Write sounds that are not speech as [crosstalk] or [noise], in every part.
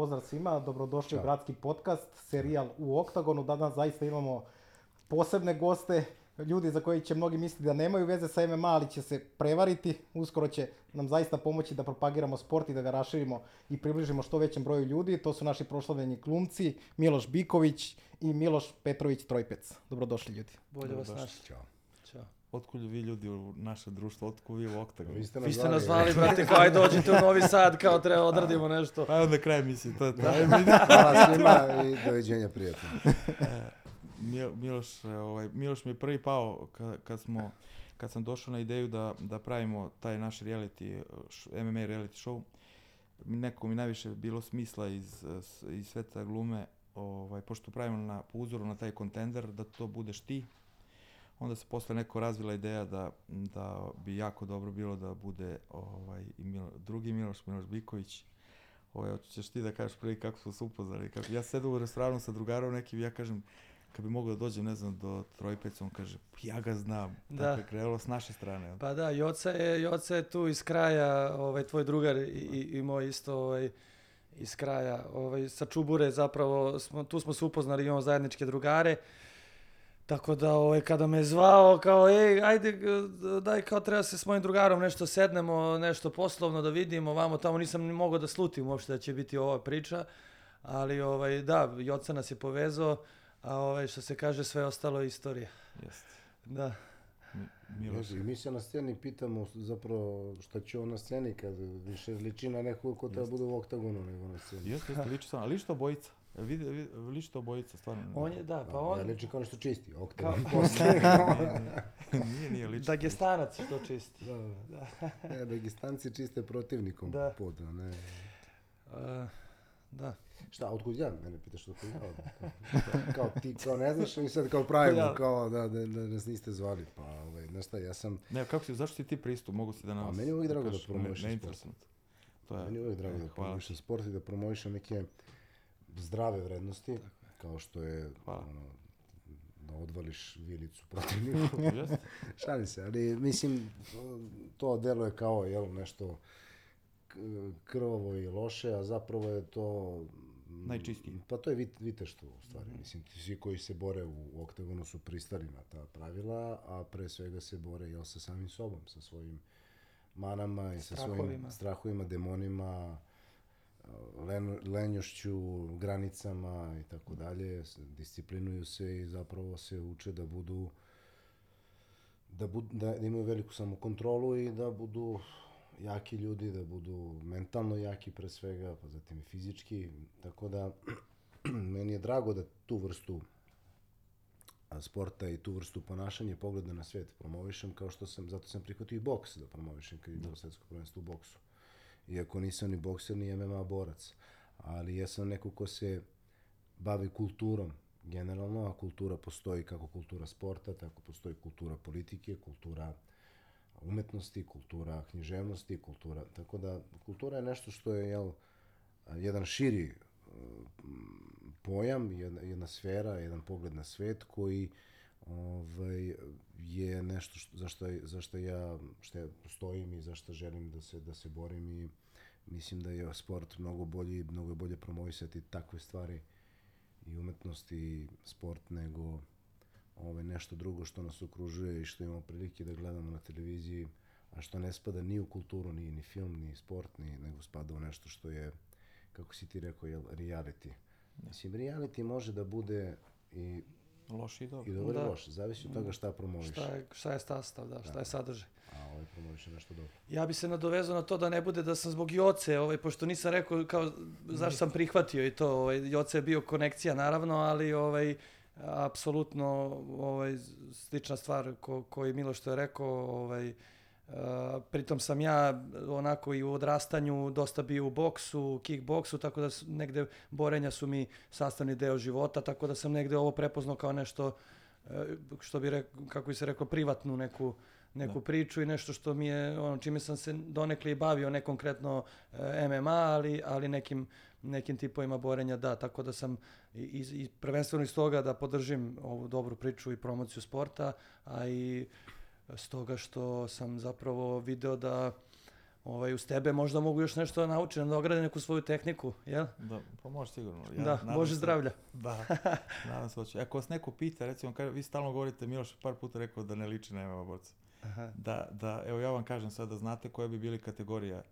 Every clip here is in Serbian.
pozdrav svima, dobrodošli Ćao. u Gradski podcast, serijal u Oktagonu. Danas zaista imamo posebne goste, ljudi za koji će mnogi misliti da nemaju veze sa MMA, ali će se prevariti. Uskoro će nam zaista pomoći da propagiramo sport i da ga raširimo i približimo što većem broju ljudi. To su naši proslavljeni glumci, Miloš Biković i Miloš Petrović Trojpec. Dobrodošli ljudi. Bolje vas našli. Ćao. Otkud vi ljudi u naše društvo, otkud vi u oktagon? Vi ste Vi ste nas zvali, brate, kao aj dođite u Novi Sad, kao treba odradimo nešto. Pa onda kraj misli, to je to. Hvala svima i doviđenja prijatno. [laughs] Mil- Miloš, e, ovaj, Miloš mi je prvi pao kad, kad smo kad sam došao na ideju da, da pravimo taj naš reality, e, š- MMA reality show, neko mi najviše bilo smisla iz, e, iz sveta glume, ovaj, pošto pravimo na, po uzoru na taj kontender, da to budeš ti. Onda se posle neko razvila ideja da, da bi jako dobro bilo da bude ovaj, i Milo, drugi Miloš, Miloš Biković. Ovaj, hoćeš ti da kažeš prvi kako smo se upoznali? Kako, ja sedam u restoranu sa drugarom nekim ja kažem, kad bi mogao da dođem, ne znam, do Trojpeca, on kaže, ja ga znam. Da. Tako je krenulo s naše strane. Pa da, Joca je, Joca je tu iz kraja, ovaj, tvoj drugar i, i, i moj isto ovaj, iz kraja. Ovaj, sa Čubure zapravo, smo, tu smo se upoznali, imamo zajedničke drugare. Tako da, ovaj, kada me je zvao, kao, ej, ajde, daj, kao treba se s mojim drugarom nešto sednemo, nešto poslovno da vidimo, vamo tamo nisam ni mogao da slutim uopšte da će biti ova priča, ali, ovaj, da, Joca nas je povezao, a ovaj, što se kaže, sve ostalo je istorija. Jeste. Da. Mi, Miloš. I mi se na sceni pitamo zapravo šta će on na sceni kad više liči na nekog ko treba bude u oktagonu nego na sceni. Jeste, jeste, liči sam, ali liči to obojica. Vidi, vidi, liči to obojica, stvarno. On je, da, pa Da, on, ja liči kao nešto čisti, kao, oktagon [laughs] posle. nije, nije, liči. Dagestanac to čisti. da, da. E, Dagestanci čiste protivnikom Da. pod, a ne... Uh, da. Šta, otkud ja? Mene pitaš otkud ja? Kao, kao ti, kao ne znaš i sad kao pravimo, Ja. kao da, da, da nas niste zvali. Pa, ovaj, znaš šta, ja sam, Ne, kako si, zašto si ti pristup, mogu si da nas... A meni je uvijek drago da ne, sport. To je, Meni je uvijek drago e, da promovišem ti. sport i da promovišem neke zdrave vrednosti, kao što je Hvala. ono, da odvališ vilicu protivniku. [laughs] Šalim se, ali mislim, to deluje kao jel, nešto krvavo i loše, a zapravo je to... mm, Najčistije. Pa to je vit, viteštvo u stvari. Mislim, ti svi koji se bore u, oktagonu su pristali na ta pravila, a pre svega se bore jel, sa samim sobom, sa svojim manama i sa svojim Strahovima. strahovima, demonima, len, lenjošću, granicama i tako dalje. Disciplinuju se i zapravo se uče da budu da, bud, da imaju veliku samokontrolu i da budu jaki ljudi, da budu mentalno jaki pre svega, pa zatim i fizički. Tako da, [clears throat] meni je drago da tu vrstu sporta i tu vrstu ponašanja pogleda na svet promovišem, kao što sam, zato sam prihvatio i boks da promovišem kad je bilo svetsko prvenstvo u boksu. Iako nisam ni bokser, ni MMA borac. Ali ja sam neko ko se bavi kulturom generalno, a kultura postoji kako kultura sporta, tako postoji kultura politike, kultura umetnosti, kultura književnosti, kultura, tako da kultura je nešto što je jel, jedan širi m, pojam, jedna, jedna sfera, jedan pogled na svet koji ovaj, je nešto što, za, što, za što ja što ja stojim i za što želim da se, da se borim i mislim da je sport mnogo bolji, mnogo je bolje promovisati takve stvari i umetnost i sport nego ovaj, nešto drugo što nas okružuje i što imamo prilike da gledamo na televiziji, a što ne spada ni u kulturu, ni, ni film, ni sport, ni, nego spada u nešto što je, kako si ti rekao, jel, reality. Mislim, reality može da bude i, Loši i dobro. i dobar i Da. loš, zavisi od toga šta promoviš. Šta je, šta je sastav, da, šta je sadržaj. A ovaj promoviš nešto dobro. Ja bi se nadovezao na to da ne bude da sam zbog Joce, ovaj, pošto nisam rekao kao zašto sam prihvatio i to, ovaj, Joce je bio konekcija naravno, ali ovaj, apsolutno ovaj, slična stvar ko, koji Miloš što je rekao, ovaj, pritom sam ja onako i u odrastanju dosta bio u boksu, kickboksu, tako da negde borenja su mi sastavni deo života, tako da sam negde ovo prepoznao kao nešto e, što bi rekao, kako bi se reklo, privatnu neku neku priču i nešto što mi je, ono, čime sam se donekle i bavio, ne konkretno e, MMA, ali, ali nekim, nekim tipovima borenja, da, tako da sam i, i, i prvenstveno iz toga da podržim ovu dobru priču i promociju sporta, a i stoga što sam zapravo video da ovaj, uz tebe možda mogu još nešto da naučim, da ograde neku svoju tehniku, jel? Da, pa može sigurno. da, nadam Bože se- zdravlja. Da, nadam se hoće. Ako vas neko pita, recimo, kaže, vi stalno govorite, Miloš par puta rekao da ne liči na MMA borca. Aha. Da, da, evo ja vam kažem sad da znate koje bi bili kategorija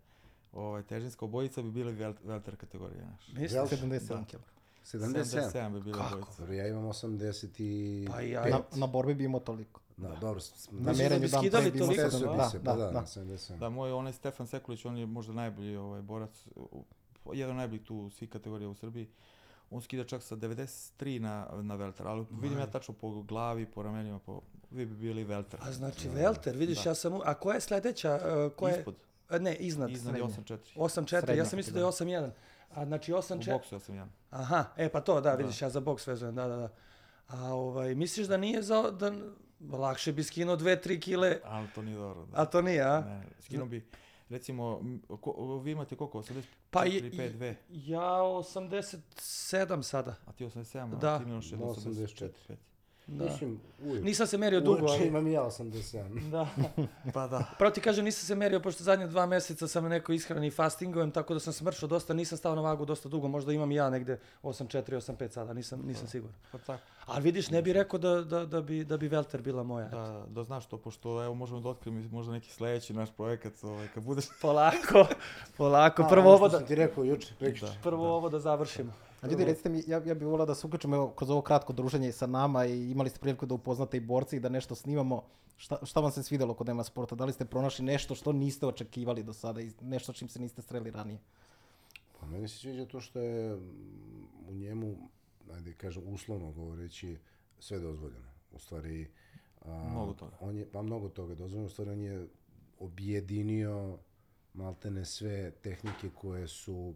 ovaj, težinska obojica bi bili vel, velter kategorija naš. Misliš? Jel? 77 Da. kg. 77. 77 bi bili Kako? obojica. Ja imam 80 i... Pa ja. Na, na borbi bi imao toliko. Da, dobro. s- s- Na da merenju bi dan skidali toliko? Stesio 70, bi da, se, da, pa da, da. na 77. Da, moj onaj Stefan Sekulić, on je možda najbolji ovaj, borac, u- jedan od najboljih tu svih kategorija u Srbiji. On skida čak sa 93 na, na velter, ali vidim ja tačno po glavi, po ramenima, po, vi bi bili velter. A znači Velter, vidiš, Da. ja sam... u- A koja je sledeća? uh, Koja je, Ispod, ne, iznad. iznad je srednje. 8-4. 8-4, ja sam mislio da je 8-1. A znači U 8-4... boksu ja sam jedan. Aha, e pa to, da, vidiš, ja za boks vezujem, da, da, da. A ovaj, misliš da nije za... Da, lakše bi skinuo 2-3 kile, Ali to nije dobro. Da. a to nije, a? Ne, skinuo bi, recimo, ko, vi imate koliko? 84, Pa i- 5, 2, Ja 87 sada. a ti 87, Da. a ti je Ma, 84. 5. Da. Mislim, uvijek. Nisam se merio dugo, Uveče ali... imam i ja 87. [laughs] Da. Pa da. Pravo ti kažem, nisam se merio, pošto zadnje dva mjeseca sam na nekoj ishrani i fastingujem, tako da sam smršao dosta, nisam stao na vagu dosta dugo, možda imam i ja negde 8-4, 8-5 sada, nisam, nisam siguran. Pa tako. Ali vidiš, ne bi rekao da, da, da, bi, da bi Velter bila moja. Da, da znaš to, pošto evo možemo da otkrijemo možda neki sledeći naš projekat, ovaj, kad budeš... Polako, [laughs] polako, A, prvo ovo da, sam ti rekao juče, prekjuče. Da. prvo ovo da završimo. A ljudi, recite mi, ja, ja bih volao da se uključimo evo, kroz ovo kratko druženje sa nama i imali ste priliku da upoznate i borci i da nešto snimamo. Šta, šta vam se svidelo kod Nema Sporta? Da li ste pronašli nešto što niste očekivali do sada i nešto čim se niste streli ranije? Pa meni se sviđa to što je u njemu, ajde kažem, uslovno govoreći, sve dozvoljeno. U stvari... A, Mnogo toga. On je, pa mnogo toga dozvoljeno. U stvari on je objedinio maltene sve tehnike koje su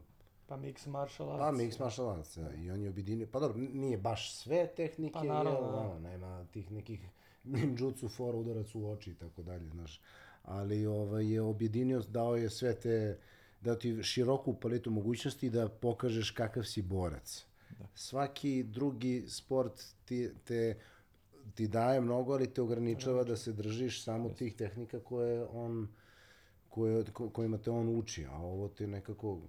Pa mix martial arts. Pa mix martial arts, da. I on je objedinio, pa dobro, nije baš sve tehnike, Pa naravno, jel, da. ono, nema tih nekih ninjutsu, fora, udarac u oči i tako dalje, znaš. Ali ovaj, je objedinio, dao je sve te, dao ti široku paletu mogućnosti da pokažeš kakav si borac. Svaki drugi sport ti, te, ti daje mnogo, ali te ograničava da se držiš samo tih tehnika koje on koje, ko, kojima te on uči, a ovo te nekako,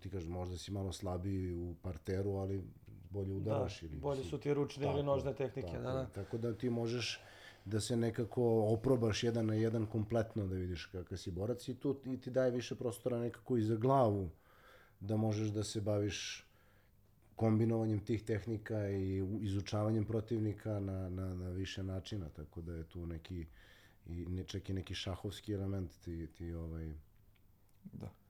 ti kažeš, možda si malo slabiji u parteru, ali bolje udaraš. ili bolje su ti ručne ili Tako, nožne tehnike, tako da, da. Tako da ti možeš da se nekako oprobaš jedan na jedan kompletno da vidiš kakav si borac i tu i ti daje više prostora nekako i za glavu da možeš da se baviš kombinovanjem tih tehnika i izučavanjem protivnika na, na, na više načina, tako da je tu neki i ne, čak i neki šahovski element ti, ti ovaj Da.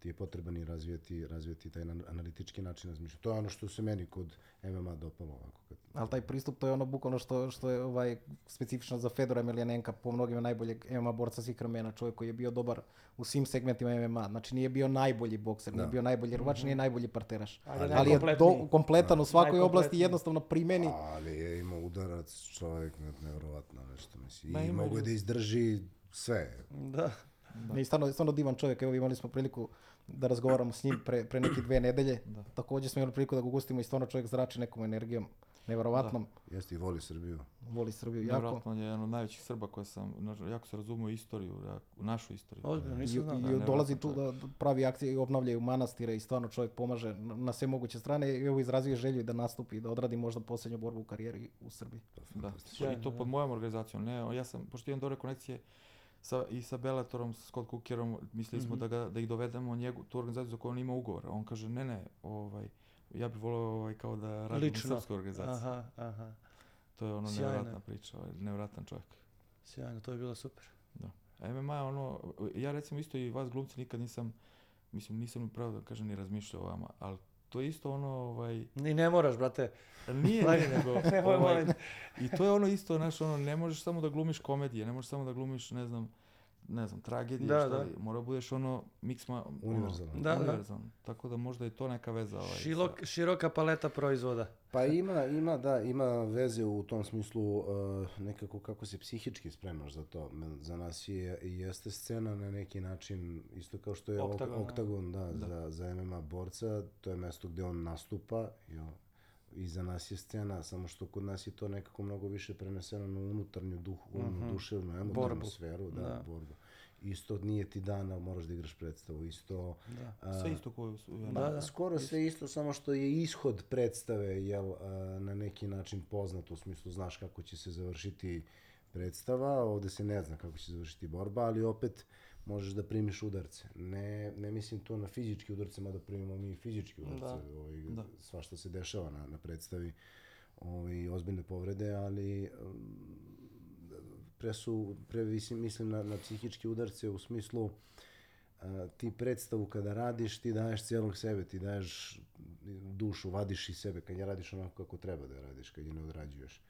Ti je potreban i razvijeti, razvijeti taj ana- analitički način razmišljanja. To je ono što se meni kod MMA dopalo ovako. Kad, Ali taj pristup to je ono bukvalno što, što je ovaj, specifično za Fedora Emelianenka, po mnogima najboljeg MMA borca svih vremena, čovjek koji je bio dobar u svim segmentima MMA. Znači nije bio najbolji bokser, nije Da. bio najbolji rvač, nije najbolji parteraš. Ali Ali je do, kompletan u svakoj oblasti jednostavno primeni. ali je imao udarac čovjek, ne- nevjerovatno nešto, mislim. Ma, I mogu da izdrži sve. Da. Ne, i stvarno, stvarno divan čovjek. Evo imali smo priliku da razgovaramo s njim pre, pre neke dve nedelje. Da. Također smo imali priliku da ga ugostimo i stvarno čovjek zrači nekom energijom. Nevjerovatnom. Jeste i voli Srbiju. Voli Srbiju jako. Nevjerojatno on je jedan od najvećih Srba koje sam, jako se razumio u istoriju, jako- u našu istoriju. Ozbiljno, I, nisam znao. i da. nevjerojatan dolazi tu da pravi akcije i obnavljaju manastire i stvarno čovjek pomaže na, na sve moguće strane i evo izrazio želju da nastupi i da odradi možda posljednju borbu u karijeri u Srbiji. Da, i to da. pod mojom organizacijom. Ne, ja sam, pošto imam dobre konekcije sa, i sa Bellatorom, sa Scott Cookerom, mislili smo da, ga, da ih dovedemo njegu, tu organizaciju za koju on ima ugovor. On kaže, ne, ne, ovaj, ja bih volio ovaj, kao da radim Lično. u srpskoj organizaciji. Aha, aha. To je ono Sjajno. nevjerojatna priča, ovaj, nevjerojatan čovjek. Sjajno, to je bilo super. A MMA je ono, ja recimo isto i vas glumci nikad nisam, mislim nisam ni pravo da kažem ni razmišljao o vama, ali то е исто оно овај Ни не мораш брате. Ние не него. овај, и тоа е оно исто, знаеш, оно не можеш само да глумиш комедија, не можеш само да глумиш, не знам, ne znam, tragedije, Da, šta da. li, mora budeš ono, miksma, Univerzalan. Ono, Da, da. univerzalan. Tako da možda je to neka veza. Ovaj, sa- Širok, široka paleta proizvoda. Pa ima, ima, da, ima veze u tom smislu uh, nekako kako se psihički spremaš za to. Za nas je, jeste scena na neki način, isto kao što je Oktagon, oktagon, da. oktagon da, Za, za MMA borca, to je mesto gde on nastupa, jel, i za nas je scena, samo što kod nas je to nekako mnogo više preneseno na unutarnju duh, uh duševnu, emotivnu Borbu. sferu, da, Da. borbu. Isto nije ti dan, ali moraš da igraš predstavu, isto... Da. Sve isto koju su... Da, da. Skoro sve isto, samo što je ishod predstave jel, a, na neki način poznat, u smislu znaš kako će se završiti predstava, ovde se ne zna kako će završiti borba, ali opet možeš da primiš udarce. Ne, ne mislim to na fizički udarce, mada primimo mi fizički udarce, Da. ovaj, Da. sva što se dešava na, na predstavi, ovaj, ozbiljne povrede, ali um, pre su, pre mislim, mislim na, na psihičke udarce u smislu a, ti predstavu kada radiš, ti daješ cijelog sebe, ti daješ dušu, vadiš iz sebe, kad je radiš onako kako treba da radiš, kad je ne odrađuješ.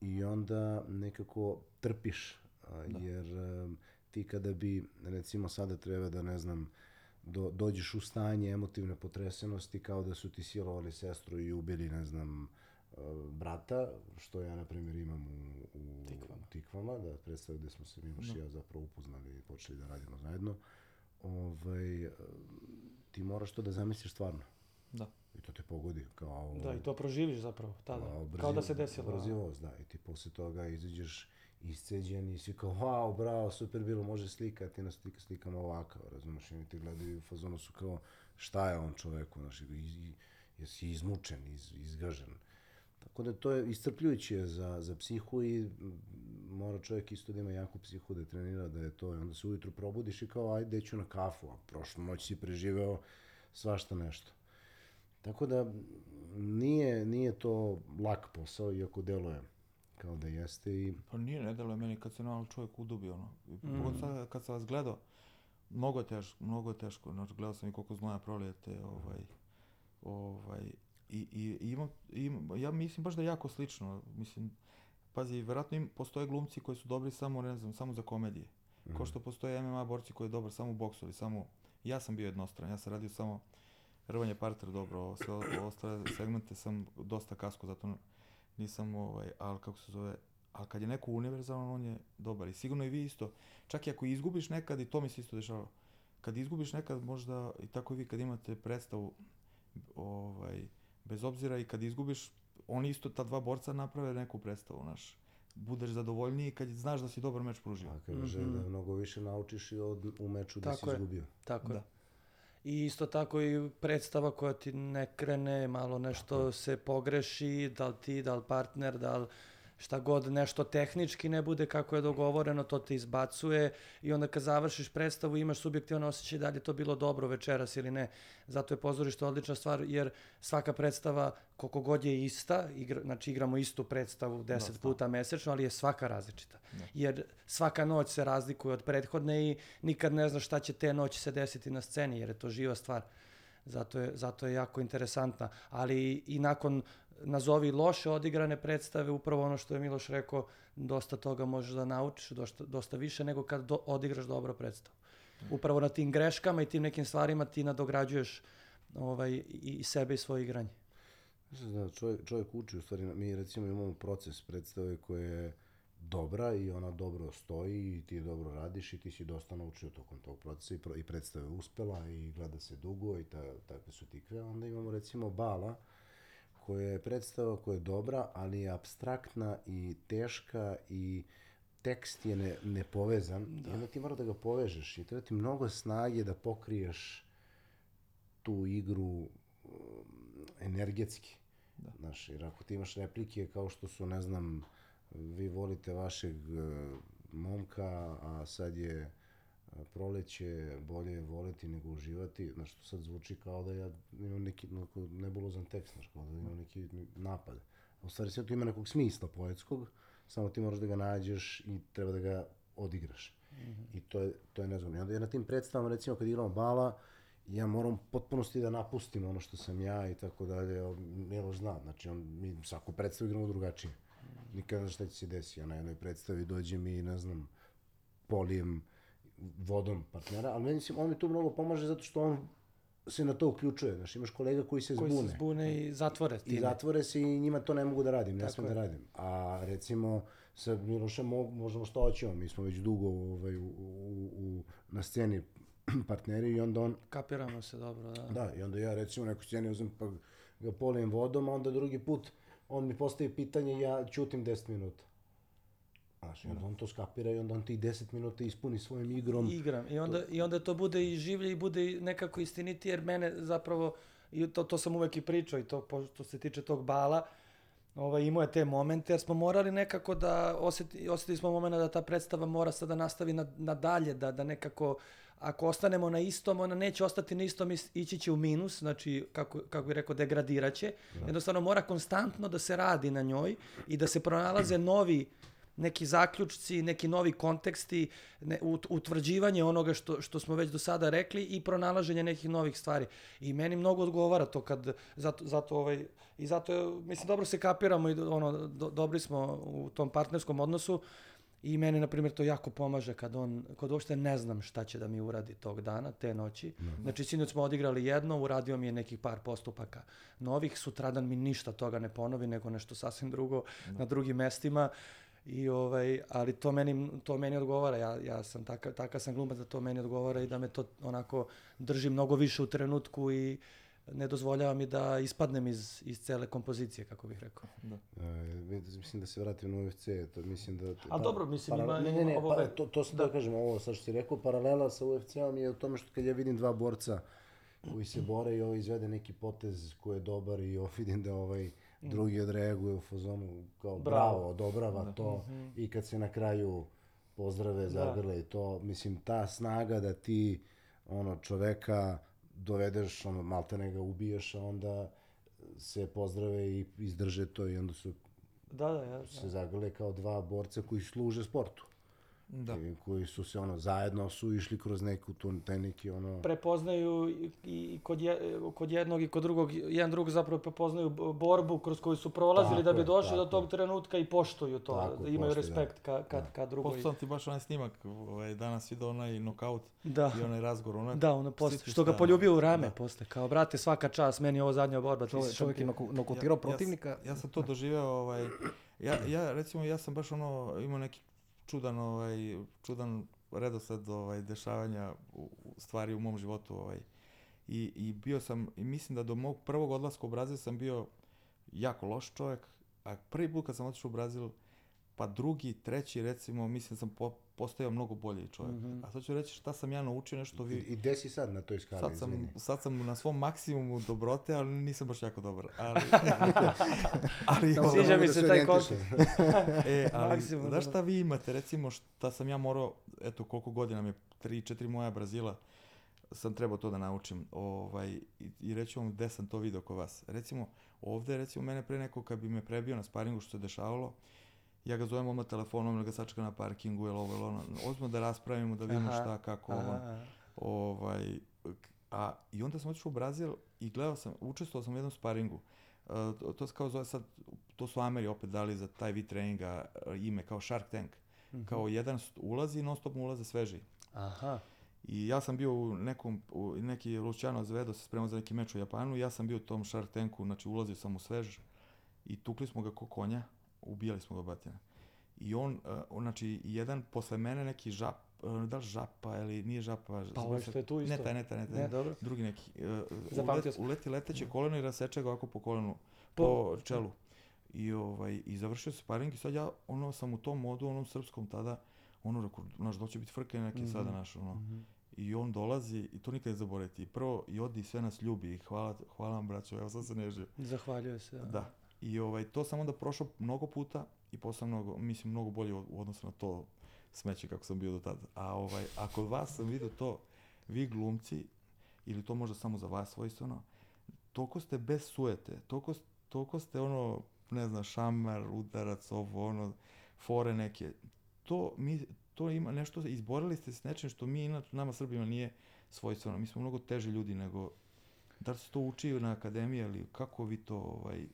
I onda nekako trpiš, a, jer a, ti kada bi, recimo sada treba da, ne znam, do, dođeš u stanje emotivne potresenosti kao da su ti silovali sestru i ubili, ne znam, brata, što ja, na primjer, imam u, u Tikvama. Tikvama, da predstavu gde smo se Miloš i ja zapravo upoznali i počeli da radimo zajedno. Ovaj, a, ti moraš to da zamisliš stvarno. Da. I to te pogodi kao... Da, i to proživiš zapravo tada. kao Kao da se brzi- desilo. Brzivost, da. I ti posle toga izađeš isceđen i svi kao, wow, bravo, super bilo, može slika, ti na slika slikamo ovakav, razumeš, i te gledaju u fazonu su kao, šta je on čoveku, znaš, i, i, jesi izmučen, iz, izgažen. Tako da to je iscrpljujuće za, za psihu i mora čovjek isto da ima jaku psihu da trenira da je to. I onda se ujutru probudiš i kao, ajde, ću na kafu, a prošlu noć si preživeo svašta nešto. Tako da nije, nije to lak posao, iako deluje kao da jeste i Pa nije, ne deluje meni kad se normalno čovjek udubi, ono. Mm. Sad kad sam vas gledao, mnogo je teško, mnogo je teško. Znači, gledao sam i koliko znoja prolijete, ovaj, ovaj, i, i, imam, imam, ja mislim baš da je jako slično. Mislim, pazi, verovatno im, postoje glumci koji su dobri samo, ne znam, samo za komedije. Ko što postoje MMA borci koji je dobar samo u boksu ili samo... Ja sam bio jednostran, ja sam radio samo rvanje parter dobro, sve ostale segmente sam dosta kasko, zato nisam, ovaj, ali kako se zove, ali kad je neko univerzalan, on je dobar. I sigurno i vi isto, čak i ako izgubiš nekad, i to mi se isto dešava, kad izgubiš nekad, možda i tako i vi kad imate predstavu, ovaj, bez obzira i kad izgubiš, oni isto, ta dva borca naprave neku predstavu, znaš. Budeš zadovoljniji kad znaš da si dobar meč pružio. a kaže da mnogo više naučiš i od, u meču da Tako si je. izgubio. Tako je. Da. I isto tako i predstava koja ti ne krene, malo nešto se pogreši, da li ti, da li partner, da li šta god, nešto tehnički ne bude kako je dogovoreno, to te izbacuje i onda kad završiš predstavu imaš subjektivan osjećaj da li je to bilo dobro večeras ili ne. Zato je pozorište odlična stvar jer svaka predstava koliko god je ista, igra, znači igramo istu predstavu 10 puta mesečno, ali je svaka različita. Jer svaka noć se razlikuje od prethodne i nikad ne znaš šta će te noći se desiti na sceni jer je to živa stvar. Zato je, zato je jako interesantna. Ali i nakon nazovi loše odigrane predstave, upravo ono što je Miloš rekao, dosta toga možeš da naučiš, dosta, dosta više nego kad do, odigraš dobro predstavu. Upravo na tim greškama i tim nekim stvarima ti nadograđuješ ovaj, i, sebe i svoje igranje. Mislim da čovjek, čovjek uči, u stvari, mi recimo imamo proces predstave koja je dobra i ona dobro stoji i ti dobro radiš i ti si dosta naučio tokom tog procesa i, pro, i predstava je uspela i gleda se dugo i ta, takve su tikve. Onda imamo recimo Bala koja je predstava koja je dobra, ali je abstraktna i teška i tekst je ne, nepovezan da. i onda ti mora da ga povežeš i treba ti mnogo snage da pokriješ tu igru um, energetski. Da. Znaš, jer ako ti imaš replike kao što su, ne znam, vi volite vašeg e, momka, a sad je e, proleće, bolje je voleti nego uživati, znaš, to sad zvuči kao da ja imam neki nebulozan tekst, znaš, kao da imam neki napad. U stvari sve to ima nekog smisla poetskog, samo ti moraš da ga nađeš i treba da ga odigraš. Mm -hmm. I to je, to je nezgodno. I onda ja na tim predstavama, recimo kad igramo bala, ja moram potpunosti da napustim ono što sam ja i tako dalje. Miloš zna, znači on, mi svaku predstavu igramo drugačije. Nikada ne znaš šta će se desiti. Ja na jednoj predstavi dođem i, ne znam, polijem vodom partnera, ali meni se, on mi tu mnogo pomaže zato što on se na to uključuje. Znaš, imaš kolega koji se Koji zbune. se zbune i zatvore time. I zatvore se i njima to ne mogu da radim, ne smem da radim. A recimo sa Milošem mo- možemo što hoćemo, mi smo već dugo ovaj, u, u, u, na sceni [clears throat] partneri i onda on, Kapiramo se dobro, da. da, i onda ja recimo u nekoj sceni uzem pa ga polijem vodom, a onda drugi put on mi postavi pitanje ja ćutim 10 minuta. Znaš, i onda on to skapira i onda on tih 10 minuta ispuni svojim igrom. igram. I onda, I onda to bude i življe i bude i nekako istiniti, jer mene zapravo, i to, to sam uvek i pričao i to što se tiče tog bala, ovaj, imao je te momente, jer smo morali nekako da osjeti, osjetili smo momena da ta predstava mora sada da nastavi na, na dalje, da, da nekako, ako ostanemo na istom, ona neće ostati na istom, is- ići će u minus, znači, kako, kako bih rekao, degradiraće. Jednostavno mora konstantno da se radi na njoj i da se pronalaze novi neki zaključci, neki novi konteksti, ne, ut, utvrđivanje onoga što, što smo već do sada rekli i pronalaženje nekih novih stvari. I meni mnogo odgovara to kad, zato, zato ovaj, i zato, mislim, dobro se kapiramo i ono, do, dobri smo u tom partnerskom odnosu i meni, na primjer, to jako pomaže kad on, kad uopšte ne znam šta će da mi uradi tog dana, te noći. Znači, sinoć smo odigrali jedno, uradio mi je nekih par postupaka novih, sutradan mi ništa toga ne ponovi, nego nešto sasvim drugo na drugim mestima. I ovaj, ali to meni, to meni odgovara, ja, ja sam takav, takav sam glumac da to meni odgovara i da me to onako drži mnogo više u trenutku i ne dozvoljava mi da ispadnem iz, iz cele kompozicije, kako bih rekao. E, mislim da se vratim na UFC, to mislim da... A dobro, mislim, ima- ne, ne, ne, ovo pa, to, to sam da. kažem, ovo sad što si rekao, paralela sa UFC-om je u tome što kad ja vidim dva borca koji se bore i ovo izvede neki potez koji je dobar i ovo vidim da ovaj drugi odreaguje u fazonu kao bravo, Bravo. odobrava to. I kad se na kraju pozdrave, zagrle i to, mislim, ta snaga da ti ono čoveka dovedeš, ono, malte ne ga ubiješ, a onda se pozdrave i izdrže to i onda su Da, da, ja, se zagrle kao dva borca koji služe sportu. Da. I koji su se ono zajedno su išli kroz neku tu taj neki ono prepoznaju i, i kod, je, kod jednog i kod drugog, jedan drugog zapravo prepoznaju borbu kroz koju su prolazili Tako da bi je, došli do tog je. trenutka i poštuju to, Tako, da imaju poštuju, da. respekt ka, ka, ka drugoj. Poslao sam ti baš onaj snimak, ovaj, danas vidio onaj nokaut Da. i onaj razgovor. Ono, Da, ono posle, što ga poljubio u rame da. posle, kao brate svaka čast, meni je ovo zadnja borba. Čovjek, čovjek je šampion." noku- nokutirao Ja- protivnika. Ja, ja sam to doživeo, ovaj, ja, ja, recimo, ja sam baš ono, imao neki čudan, ovaj, čudan redosled ovaj, dešavanja u, stvari u mom životu. Ovaj. I, I bio sam, i mislim da do mog prvog odlaska u Brazil sam bio jako loš čovjek, a prvi put kad sam otišao u Brazil, pa drugi, treći recimo, mislim da sam po, postajao mnogo bolji čovjek. A sad ću reći šta sam ja naučio, nešto i, vi, i gde si sad na toj skali, Sad sam, izvini? sad sam na svom maksimumu dobrote, ali nisam baš jako dobar. Ali, [laughs] ali, Sviđa mi da se taj orijentišem. [laughs] e, ali Maksimum, znaš šta vi imate, recimo šta sam ja morao, eto koliko godina mi je, 3-4 moja Brazila, sam trebao to da naučim. Ovaj, i, I reći vam gde sam to video kod vas. Recimo, ovde, recimo, mene pre neko kad bi me prebio na sparingu što se dešavalo, ja ga zovem odmah telefonom, da ga sačeka na parkingu, ili ovo, ili ono. Ozmo da raspravimo, da vidimo Aha, šta, kako, aha, aha. Ovaj, a, I onda sam otišao u Brazil i gledao sam, učestvovao sam u jednom sparingu. Uh, to, to se kao zove sad, to su Ameri opet dali za taj vid treninga uh, ime kao Shark Tank. Kao jedan ulazi i non stop mu ulaze sveži. Aha. I ja sam bio u nekom, u neki Luciano Zvedo se spremao za neki meč u Japanu ja sam bio u tom Shark Tanku, znači ulazio sam u svež i tukli smo ga ko konja, ubijali smo ga batina. I on, uh, on, znači, jedan posle mene neki žap, uh, da li žapa ili nije žapa, Pa sam- što je tu isto. Ne taj, ne taj, ne taj. Ne, dobro. Drugi neki. Uh, ulet, sam. uleti leteće koleno i raseče ga ovako po kolenu, Po- po, čelu. I, ovaj, I završio se sparing i sad ja ono sam u tom modu, onom srpskom tada, ono rekao, znaš, doće biti frke neki Mhm. sada naš, ono. I on dolazi i to nikad ne zaboraviti. Prvo, i odi sve nas ljubi i hvala, hvala vam braćo, evo sad se nežio. Zahvaljuje se. Da. I ovaj, to sam onda prošao mnogo puta i postao mnogo, mislim, mnogo bolje u odnosu na to smeće kako sam bio do tada. A, ovaj, a kod vas sam vidio to, vi glumci, ili to možda samo za vas svojstveno, toliko ste bez sujete, toliko, toliko ste ono, ne znam, šamar, udarac, ovo, ono, fore neke. To, mi, to ima nešto, izborili ste se s nečim što mi, inače, nama Srbima nije svojstveno. Mi smo mnogo teži ljudi nego, da li se to uči na akademiji ili kako vi to, ovaj,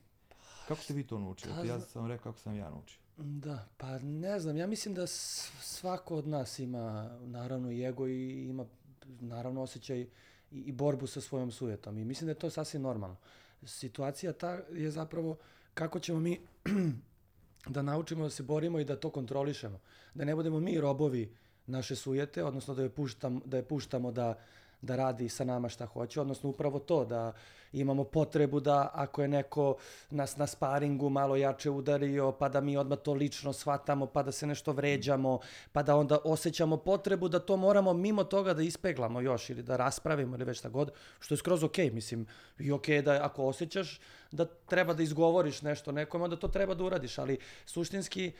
kako ste vi to naučili? Pa, Ja sam rekao kako sam ja naučio. Da, pa ne znam, ja mislim da svako od nas ima naravno i ego i ima naravno osjećaj i, i borbu sa svojom sujetom i mislim da je to sasvim normalno. Situacija ta je zapravo kako ćemo mi [clears throat] da naučimo da se borimo i da to kontrolišemo. Da ne budemo mi robovi naše sujete, odnosno da je, puštam, da je puštamo da da radi sa nama šta hoće, odnosno upravo to da imamo potrebu da ako je neko nas na sparingu malo jače udario, pa da mi odmah to lično shvatamo, pa da se nešto vređamo, pa da onda osjećamo potrebu da to moramo mimo toga da ispeglamo još ili da raspravimo ili već šta god, što je skroz okej, okay. mislim, i okej okay da ako osjećaš da treba da izgovoriš nešto nekom, onda to treba da uradiš, ali suštinski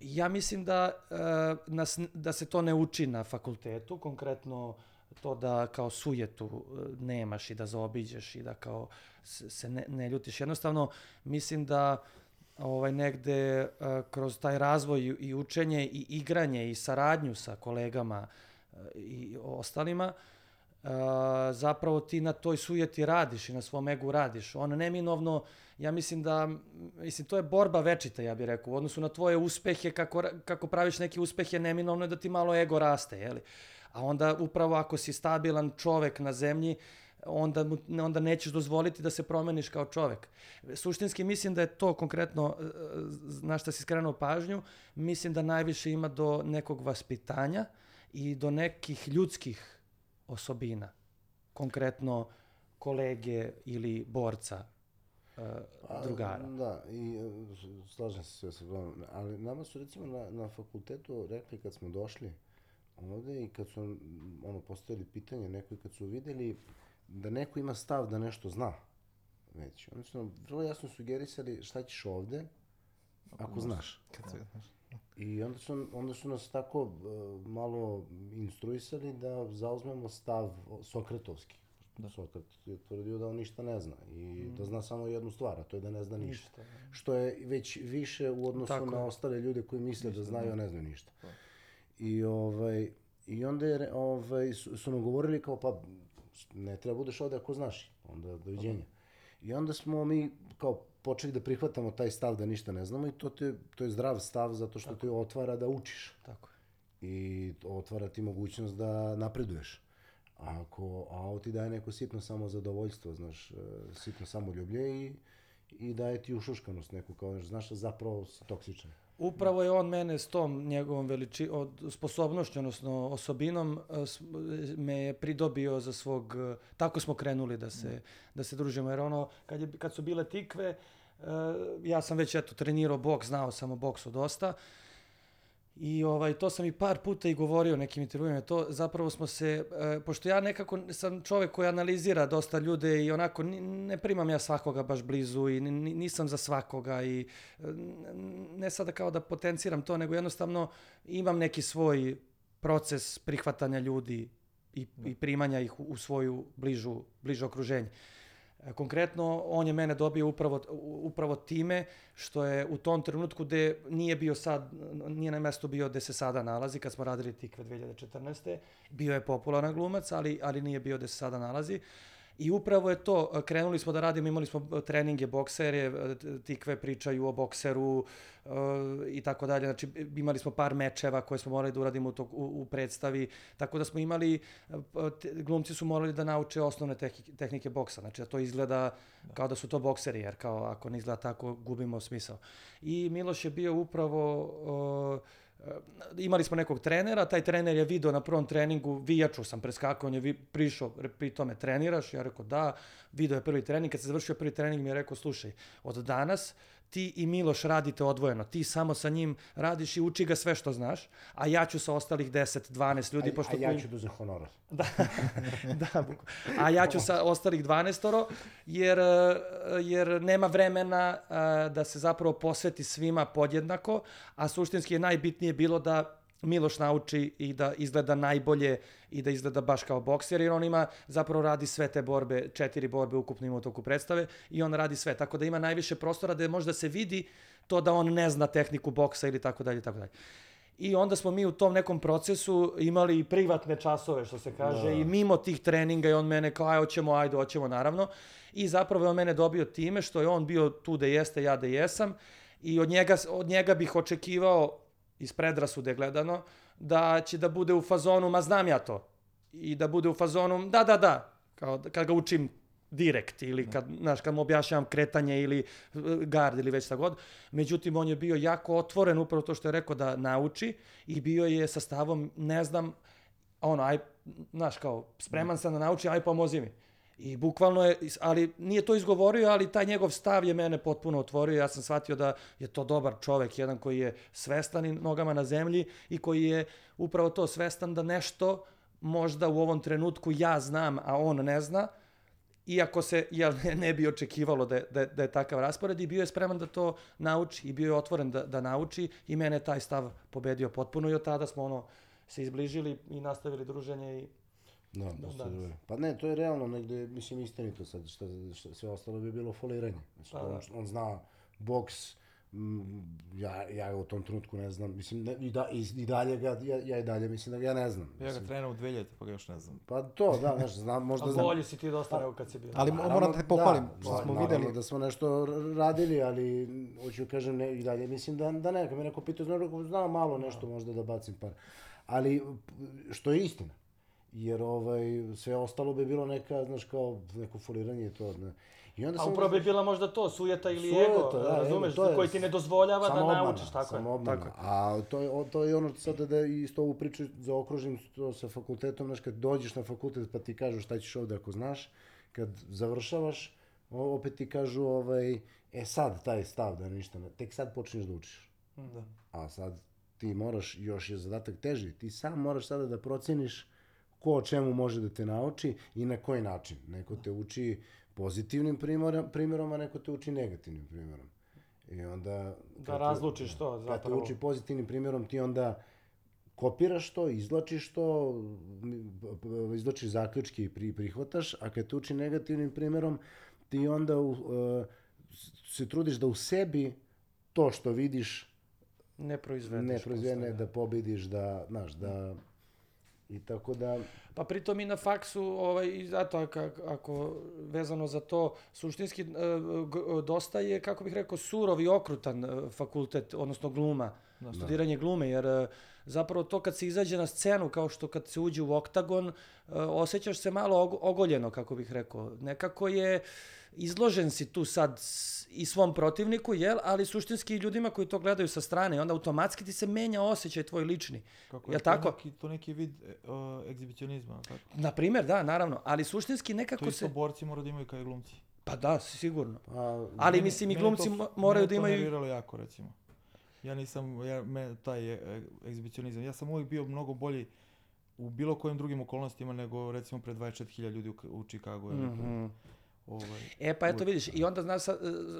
ja mislim da, uh, nas, da se to ne uči na fakultetu, konkretno to da kao sujetu e, nemaš i da zaobiđeš i da kao se ne, ne ljutiš. Jednostavno, mislim da ovaj negde uh, kroz taj razvoj i učenje i igranje i saradnju sa kolegama uh, i ostalima zapravo ti na toj sujeti radiš i na svom egu radiš. On neminovno, ja mislim da, mislim, to je borba večita, ja bih rekao, u odnosu na tvoje uspehe, kako, kako praviš neke uspehe, neminovno je da ti malo ego raste, jeli? A onda upravo ako si stabilan čovek na zemlji, onda, onda nećeš dozvoliti da se promeniš kao čovek. Suštinski mislim da je to konkretno, e, na šta si skrenuo pažnju, mislim da najviše ima do nekog vaspitanja i do nekih ljudskih osobina. Konkretno kolege ili borca uh, drugara. Da, i e, slažem se sve sa vama, ali nama su recimo na, na fakultetu rekli kad smo došli, ovde i kad su ono, postavili pitanje neko i kad su videli da neko ima stav da nešto zna već. Oni su nam vrlo jasno sugerisali šta ćeš ovde ako, ako znaš. Kad se znaš. I onda su, onda su nas tako uh, malo instruisali da zauzmemo stav Sokratovski. Da. Sokrat je tvrdio da on ništa ne zna i mm. da zna samo jednu stvar, a to je da ne zna ništa. ništa da. Što je već više u odnosu tako na je. ostale ljude koji misle da ništa, da znaju, a ne znaju ništa. Da. I, ovaj, i onda je, ovaj, su, su nam govorili kao, pa ne treba budeš ovde ako znaš, onda doviđenja. I onda smo mi kao počeli da prihvatamo taj stav da ništa ne znamo i to, te, to je zdrav stav zato što Tako. te otvara da učiš. Tako I otvara ti mogućnost da napreduješ. A ako, a ovo ti daje neko sitno samo zadovoljstvo, znaš, e, sitno samoljublje i, i daje ti ušuškanost neku, kao, znaš, zapravo si toksičan. Upravo je on mene s tom njegovom veliči, od, sposobnošću, odnosno osobinom, me je pridobio za svog, tako smo krenuli da se, da se družimo, jer ono, kad, je, kad su bile tikve, ja sam već eto trenirao boks, znao sam o boksu dosta, I ovaj, to sam i par puta i govorio nekim intervjuima, to zapravo smo se, e, pošto ja nekako sam čovek koji analizira dosta ljude i onako ne primam ja svakoga baš blizu i nisam za svakoga i ne sada kao da potenciram to, nego jednostavno imam neki svoj proces prihvatanja ljudi i, i primanja ih u, u svoju bližu, bliže okruženje. Konkretno, on je mene dobio upravo, upravo time što je u tom trenutku gde nije bio sad, nije na mestu bio gde se sada nalazi, kad smo radili Tikve 2014. Bio je popularan glumac, ali, ali nije bio gde se sada nalazi. I upravo je to, krenuli smo da radimo, imali smo treninge boksere, tikve pričaju o bokseru i tako dalje. Znači imali smo par mečeva koje smo morali da uradimo u, to, u, u predstavi, tako da smo imali, glumci su morali da nauče osnovne tehnike boksa. Znači da to izgleda kao da su to bokseri, jer kao ako ne izgleda tako gubimo smisao. I Miloš je bio upravo uh, imali smo nekog trenera, taj trener je video na prvom treningu, vijaču sam preskakao, on je prišao, pri tome treniraš, ja rekao da, video je prvi trening, kad se završio prvi trening mi je rekao, slušaj, od danas ti i Miloš radite odvojeno. Ti samo sa njim radiš i uči ga sve što znaš, a ja ću sa ostalih 10, 12 ljudi... A, pošto a ja ću da uzem honorar. [laughs] da, da, a ja ću sa ostalih 12 jer, jer nema vremena da se zapravo posveti svima podjednako, a suštinski je najbitnije bilo da Miloš nauči i da izgleda najbolje i da izgleda baš kao bokser, jer on ima, zapravo radi sve te borbe, četiri borbe ukupno ima u toku predstave i on radi sve, tako da ima najviše prostora da možda se vidi to da on ne zna tehniku boksa ili tako dalje, tako dalje. I onda smo mi u tom nekom procesu imali i privatne časove, što se kaže, da. i mimo tih treninga i on mene kao, aj, hoćemo, ajde, hoćemo, naravno. I zapravo je on mene dobio time što je on bio tu da jeste, ja da jesam. I od njega, od njega bih očekivao iz predrasude gledano, da će da bude u fazonu, ma znam ja to. I da bude u fazonu, da, da, da, kao da, kad ga učim direkt ili kad, znaš, kad mu objašnjavam kretanje ili e, gard ili već šta god. Međutim, on je bio jako otvoren upravo to što je rekao da nauči i bio je sa stavom, ne znam, ono, aj, znaš, kao, spreman sam da naučim, aj pomozi mi. I bukvalno je, ali nije to izgovorio, ali taj njegov stav je mene potpuno otvorio. Ja sam shvatio da je to dobar čovek, jedan koji je svestan i nogama na zemlji i koji je upravo to svestan da nešto možda u ovom trenutku ja znam, a on ne zna, iako se jel, [laughs] ne, bi očekivalo da je, da, je, da je takav raspored i bio je spreman da to nauči i bio je otvoren da, da nauči i mene taj stav pobedio potpuno i od tada smo ono se izbližili i nastavili druženje i Da, Da, da. Pa ne, to je realno negde, mislim, istinito sad, šta, šta, sve ostalo bi bilo foliranje. Mislim, Pa on, da. on zna boks, mm, ja, ja ga u tom trenutku ne znam, mislim, ne, i, da, i, i dalje ga, ja, ja i dalje mislim da ga ja ne znam. Ja ga Mislim, trenam u 2000, pa ga još ne znam. pa to, da, znaš, znam, možda A znam. bolji si ti dosta nego kad si bio. Ali Naravno, moram da te pohvalim, da, što da, smo naravno videli. da smo nešto radili, ali hoću kažem ne, i dalje mislim da, da ne, kad me neko pitao, znam, znam malo nešto možda da bacim par. Ali, što je istina. Jer ovaj, sve ostalo bi bilo neka, znaš, kao neko foliranje i to. Ne. I onda A sam- upravo bi bila možda to, sujeta ili Sujeta, ego, da, razumeš, ego, je koji ti ne dozvoljava da obmana, naučiš, tako je. obmana. Tako. A to je, to je ono sada da isto ovu priču zaokružim to sa fakultetom, znaš, kad dođeš na fakultet pa ti kažu šta ćeš ovde ako znaš, kad završavaš, opet ti kažu, ovaj, e sad taj stav da ništa ne, tek sad počneš da učiš. Da. A sad ti moraš, još je zadatak teži, ti sam moraš sada da proceniš ko o čemu može da te nauči i na koji način. Neko te uči pozitivnim primjerom, primjerom a neko te uči negativnim primjerom. I onda... te- razlučiš to, Kad te zapravo. uči pozitivnim primjerom, ti onda kopiraš to, izvlačiš to, izvlačiš zaključke i pri, prihvataš, a kad te uči negativnim primjerom, ti onda u, e, se trudiš da u sebi to što vidiš Ne proizvedeš. ne proizvene, posle, da pobediš, da, znaš, da... I tako da... Pa pritom i na faksu, ovaj, zato ako, ako vezano za to, suštinski e, dosta je, kako bih rekao, surov i okrutan e, fakultet, odnosno gluma, Da. studiranje glume, jer e, zapravo to kad se izađe na scenu, kao što kad se uđe u oktagon, osjećaš se malo og- ogoljeno, kako bih rekao. Nekako je, izložen si tu sad i svom protivniku, jel, ali suštinski i ljudima koji to gledaju sa strane, onda automatski ti se menja osjećaj tvoj lični. Kako Jel to tako? Neki, to neki vid e, uh, egzibicionizma, tako? Na primjer, da, naravno, ali suštinski To nekako isto se... borci moraju da imaju kao i glumci. Pa da, sigurno. A, Ali Mene- mislim i glumci to- mo- moraju da mene to imaju... nerviralo jako, recimo. Ja nisam, ja, me, taj e, egzibicionizam, ja sam uvijek bio mnogo bolji u bilo kojim drugim okolnostima nego recimo pred 24.000 ljudi u, u Chicagu. ili Mhm. Ovaj, E, pa eto vidiš, i onda znaš, e,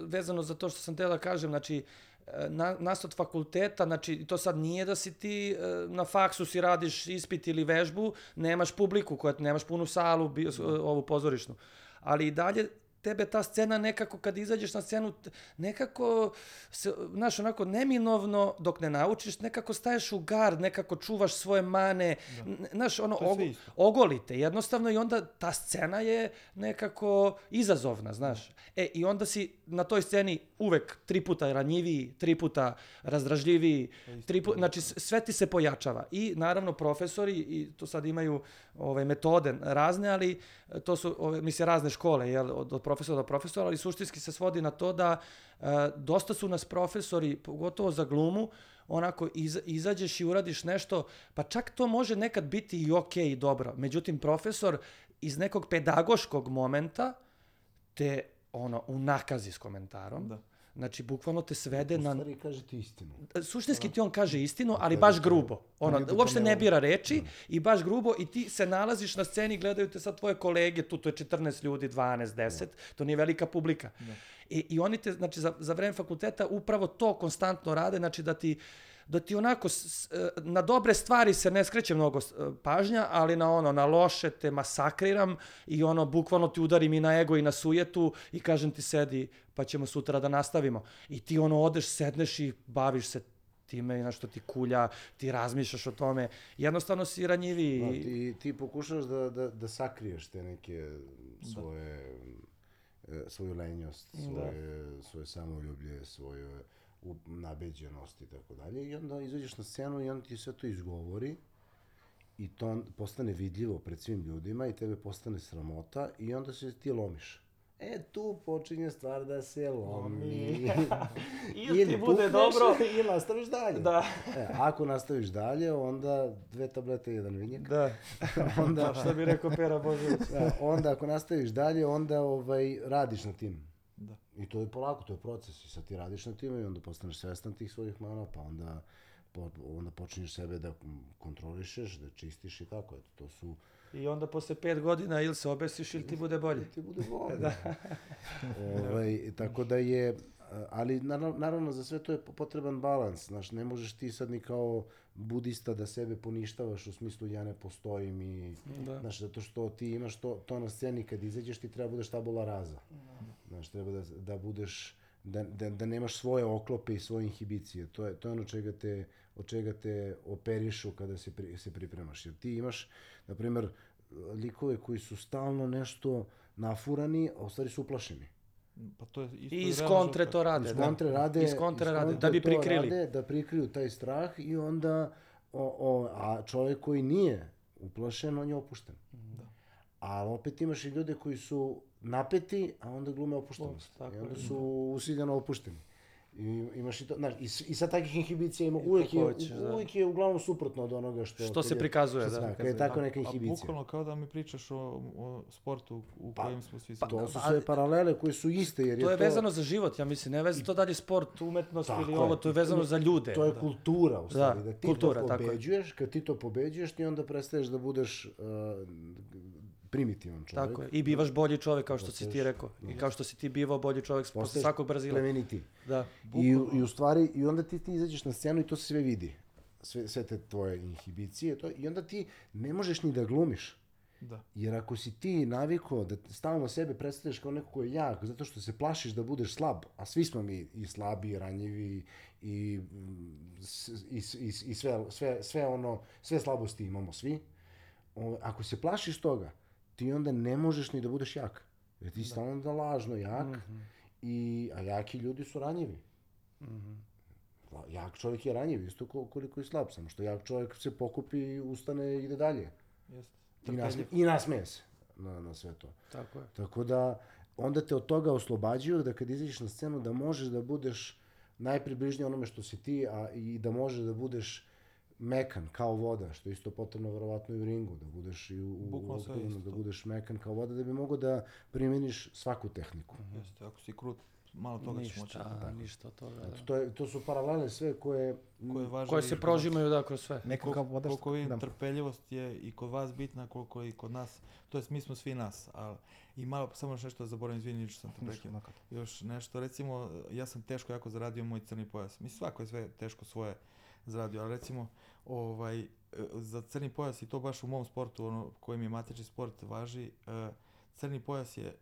vezano za to što sam teo da kažem, znači, e, na, nas od fakulteta, znači, to sad nije da si ti e, na faksu si radiš ispit ili vežbu, nemaš publiku, koja, nemaš punu salu, bio, ovu pozorišnu. Ali i dalje tebe ta scena nekako kad izađeš na scenu nekako se znaš onako neminovno dok ne naučiš nekako staješ u gard nekako čuvaš svoje mane n- znaš ono isto. ogolite. Jednostavno i onda ta scena je nekako izazovna znaš. E i onda si na toj sceni uvek tri puta ranjiviji tri puta razdražljiviji tri puta, znači sve ti se pojačava. I naravno profesori i to sad imaju ove metode razne ali to su ove mislim razne škole jel od, od profesora do profesora ali suštinski se svodi na to da e, dosta su nas profesori pogotovo za glumu onako iz, izađeš i uradiš nešto pa čak to može nekad biti i okej i dobro međutim profesor iz nekog pedagoškog momenta te ono unakazi s komentarom Da. Znači, bukvalno te svede u na... stvari kaže ti istinu. Suštinski ti on kaže istinu, ali baš to- grubo. Ono, ljudi to uopšte ne bira reči i baš grubo i ti se nalaziš na sceni, gledaju te sad tvoje kolege, tu to je 14 ljudi, 12, 10, to nije velika publika. I, I oni te, znači, za, za vreme fakulteta upravo to konstantno rade, znači da ti da ti onako e, na dobre stvari se ne skreće mnogo e, pažnja, ali na ono na loše te masakriram i ono bukvalno ti udarim i na ego i na sujetu i kažem ti sedi pa ćemo sutra da nastavimo. I ti ono odeš, sedneš i baviš se time i nešto ti kulja, ti razmišljaš o tome. Jednostavno si ranjiviji. Da, ti, ti pokušaš da, da, da sakriješ te neke svoje, e, svoju lenjost, svoje, svoje samoljublje, svoju u- nabeđenost i tako dalje. I onda izađeš na scenu i on ti sve to izgovori i to postane vidljivo pred svim ljudima i tebe postane sramota i onda se ti lomiš. e tu počinje stvar da se lomi. [laughs] Ili ti bude pukneš dobro. [laughs] Ili nastaviš dalje. Da. [laughs] E, ako nastaviš dalje, onda dve tablete i jedan vinjak. Da. Onda, Šta bi rekao Pera Božović? da, onda ako nastaviš dalje, onda ovaj, radiš na tim. Da. I to je polako, to je proces. I sad ti radiš na tim i onda postaneš svestan tih svojih mana, pa onda, po, onda počinješ sebe da kontrolišeš, da čistiš i tako. Eto, to su... I onda posle pet godina ili se obesiš ili ti bude bolje. Ti bude bolje. [laughs] ovaj, tako da je, ali naravno, naravno za sve to je potreban balans. Znaš, ne možeš ti sad ni kao budista da sebe poništavaš u smislu ja ne postojim i Da. Znaš, zato što ti imaš to, to na sceni kad izađeš ti treba budeš tabula raza. Znaš, treba da, da budeš, da, da, da nemaš svoje oklope i svoje inhibicije. To je, to je ono čega te, od čega te operišu kada se, pri, se pripremaš. Jer ti imaš, na primer, likove koji su stalno nešto nafurani, a u stvari su uplašeni. Pa to je isto I iz kontre to rade. Iz da. kontre rade, Iz kontre iz rade, kontre da bi prikrili. Rade, da prikriju taj strah i onda, o, o, a čovjek koji nije uplašen, on je opušten. Da. A opet imaš i ljude koji su napeti, a onda glume opuštenost. tako I onda su usiljeno opušteni. I imaš i to, znaš, i, i sad takvih inhibicija ima, uvijek je, hoćeš, da. uvijek je uglavnom suprotno od onoga što... Što se je- prikazuje, što da, kad je tako da. neka A inhibicija. bukvalno kao da mi pričaš o, o sportu u Pa- kojem smo svi To svi. su Pa, sve paralele koje su iste, jer je To je vezano za život, ja mislim. Ne vezano to dalje sport, umetnost Tako ili je. ovo, to je vezano za ljude. To je kultura u stvari, da, ti kultura, to je. pobeđuješ, kad ti to pobeđuješ, ti onda prestaješ da budeš uh, primitivan čovjek. Tako je. I bivaš bolji čovjek, kao što si ti rekao. I kao što si ti bivao bolji čovjek posle svakog Brazila. plemenitiji. Da. I, I u stvari, i onda ti, ti izađeš na scenu i to se sve vidi. Sve, sve te tvoje inhibicije. To, I onda ti ne možeš ni da glumiš. Da. Jer ako si ti navikao da stalno sebe predstavljaš kao neko ko je jak, zato što se plašiš da budeš slab, a svi smo mi i slabi, i ranjivi, i, mm, i, i, i sve, sve, sve ono, sve slabosti imamo svi, o, ako se plašiš toga, ti onda ne možeš ni da budeš jak. Jer ti si stalno da lažno jak, i, a jaki ljudi su ranjivi. La- Jak čovjek je ranjiv, isto ko, koliko je slab, samo što jak čovjek se pokupi, ustane i ide dalje. Jeste. I, nasme, I nasmeje se na, na sve to. Tako je. Tako da, onda te od toga oslobađaju da kad izađeš na scenu da možeš da budeš najpribližniji onome što si ti, a i da možeš da budeš мекан као вода, што исто потребно веројатно и у рингу, да будеш и у, активно, да будеш мекан као вода, да би могол да примениш сваку технику. Јесте, ако си крут, мало тога ќе мочи. Така. Ништо, ништа тога. Значи, да. Тоа тоа су паралели све кое кое, важно кое се прожимају да кроз све. Некако као вода колку така, да. трпеливост е и код вас битна, колку и код нас. Тоест ми сме сви нас, а и мало само нешто да заборавам, извини што сам те прекинув. Још нешто, рецимо, јас сум тешко јако зарадио мој црни појас. Ми свако е све тешко своје зарадио, а рецимо Mi ovaj, e, za crni pojas i to baš u mom sportu, ono, kojem je matični sport, važi, e, crni pojas je e,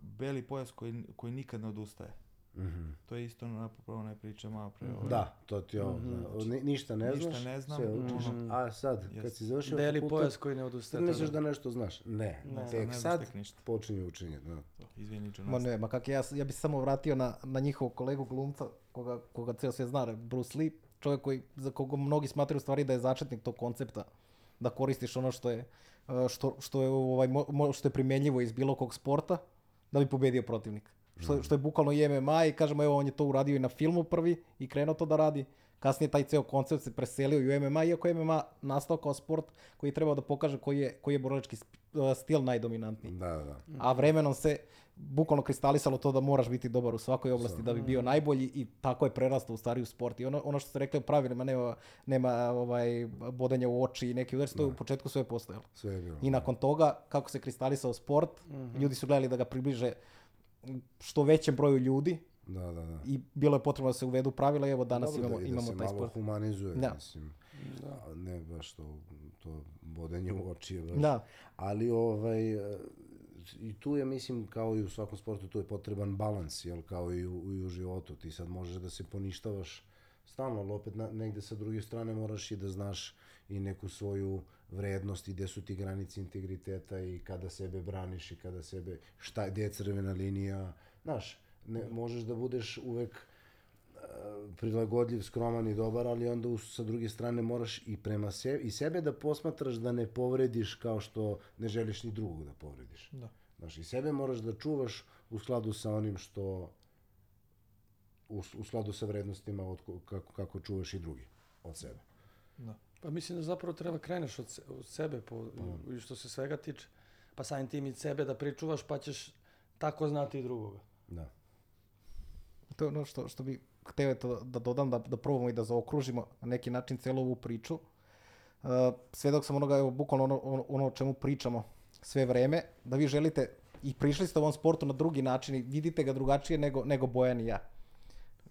beli pojas koji, koji nikad ne odustaje. Mhm. To je isto napravo ne priča malo pre. ovaj. Da, to ti je ovo. da. Ni- ništa ne Ništa znaš, ne znam, sve učiš. mhm. A sad, kad Jest. si završio Beli fakultet, pojas koji ne odustaje. misliš tada. da nešto znaš. Ne, Ne, tek ne znaš sad tek ništa. počinje učenje. Da. To, Izvini, ću Ma ne, ma kak ja, ja bi se samo vratio na, na njihovog kolegu glumca, koga, koga ceo sve zna, Bruce Lee, čovjek koji, za koga mnogi smatraju stvari da je začetnik tog koncepta, da koristiš ono što je, e, što, što je, ovaj, što je primjenjivo iz bilo kog sporta, da bi pobedio protivnika. Što, je- što je bukvalno i MMA i kažemo evo on je to uradio i na filmu prvi i krenuo to da radi. Kasnije taj ceo koncept se preselio u MMA, iako je MMA nastao kao sport koji je trebao da pokaže koji je, koji je borilački e, stil najdominantniji. Da, da. A vremenom se bukvalno kristalisalo to da moraš biti dobar u svakoj oblasti da bi bio najbolji i tako je prerastao u stvari u sport. I ono, ono što ste rekli o pravilima, nema, nema ovaj, bodenja u oči i neki udar, to je u početku sve postojalo. Sve je bilo. I nakon toga, kako se kristalisao sport, ljudi su gledali da ga približe što većem broju ljudi Da, da, da. i bilo je potrebno da se uvedu pravila i evo danas Dobro, imamo, da, imamo da se taj malo sport. humanizuje, Da. mislim. A Ne baš to, to bodenje u oči baš. Da. Ali ovaj, i tu je, mislim, kao i u svakom sportu, tu je potreban balans, jel, kao i u, i u životu. Ti sad možeš da se poništavaš stalno, ali opet na, negde sa druge strane moraš i da znaš i neku svoju vrednost i gde su ti granice integriteta i kada sebe braniš i kada sebe, šta, gde je crvena linija, znaš, ne, možeš da budeš uvek prilagodljiv, skroman i dobar, ali onda us- sa druge strane moraš i prema sebi, i sebe da posmatraš da ne povrediš kao što ne želiš ni drugog da povrediš. Da. Znaš, i sebe moraš da čuvaš u skladu sa onim što u, u skladu sa vrednostima od, ko- kako, kako čuvaš i drugi od sebe. Da. Pa mislim da zapravo treba kreneš od, se, od sebe po, i što se svega tiče. Pa samim tim i sebe da pričuvaš pa ćeš tako znati i drugoga. Da. To je ono što, što bi hteo eto da dodam, da, da probamo i da zaokružimo na neki način celu ovu priču. Uh, svedok sam onoga, evo, bukvalno ono, ono, ono o čemu pričamo sve vreme, da vi želite i prišli ste ovom sportu na drugi način i vidite ga drugačije nego, nego Bojan i ja.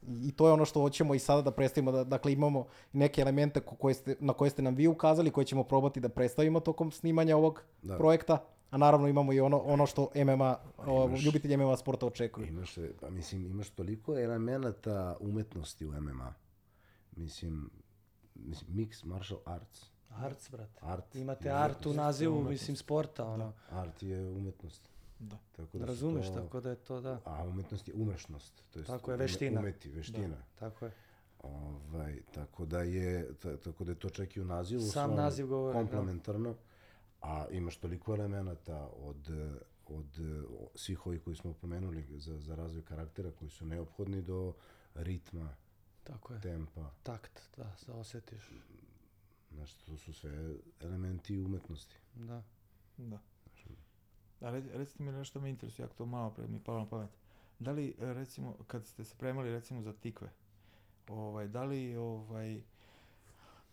I to je ono što hoćemo i sada da predstavimo, da, dakle imamo neke elemente ko- koje ste, na koje ste nam vi ukazali, koje ćemo probati da predstavimo tokom snimanja ovog Da. projekta, a naravno imamo i ono, ono što MMA, o, imaš- ljubitelji MMA sporta očekuju. Imaš, pa mislim, imaš toliko elemenata umetnosti u MMA. Mislim, mislim mix martial arts. Arts, brate. Art Imate art u nazivu, umetnost. mislim, sporta, ono. Art je umetnost. Da. Tako su Razumeš, to- tako da je to, da. A umetnost je umešnost. To jest Tako je, veština. Umeti, veština. Tako je. Ovaj, tako da je ta, tako da je to čak i u nazivu Sam naziv govori, da. A imaš toliko elemenata od od eh, svih ovih koji smo pomenuli za, za razvoj karaktera koji su neophodni do ritma, Tako je. tempa. Takt, da, da osjetiš. Znači, to su sve elementi umetnosti. Da. Da. A re, recite mi nešto me interesuje, jako to malo pre mi je palo na pamet. Da li, e, recimo, kad ste se premali recimo za tikve, ovaj, da li, ovaj,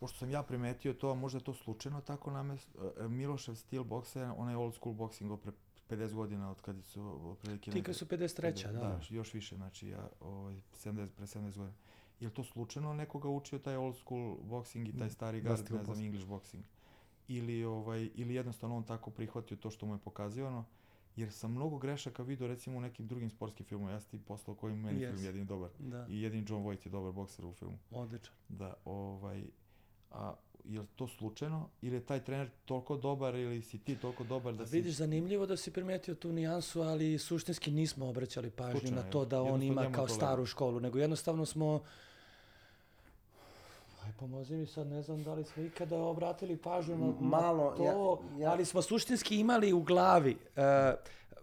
pošto sam ja primetio to, a možda je to slučajno tako namest, e, Milošev stil boksa je onaj old school boxing od pre 50 godina od kad su otprilike... Tikve neke- su 53. Da. Da, još više, znači ja, ovaj, 70, pre 70 godina. Je li to slučajno nekoga učio taj old school boxing i taj stari da, gard, ne znam. English boxing? Ili, ovaj, ili jednostavno on tako prihvatio to što mu je pokazivano? Jer sam mnogo grešaka vidio recimo u nekim drugim sportskim filmovima. Ja sam ti poslao koji meni Yes. film jedini dobar. Da, I jedini John Voight je dobar bokser u filmu. odličan. Da, ovaj, a je li to slučajno? Ili je taj trener toliko dobar ili si ti toliko dobar da Da si... vidiš, zanimljivo da si primetio tu nijansu, ali suštinski nismo obraćali pažnju Slučajno, na to da on ima kao staru školu, nego jednostavno smo Aj, pomozi mi sad, ne znam da li smo ikada obratili pažnju na, Malo, na to, ja- ja- ali smo suštinski imali u glavi, e,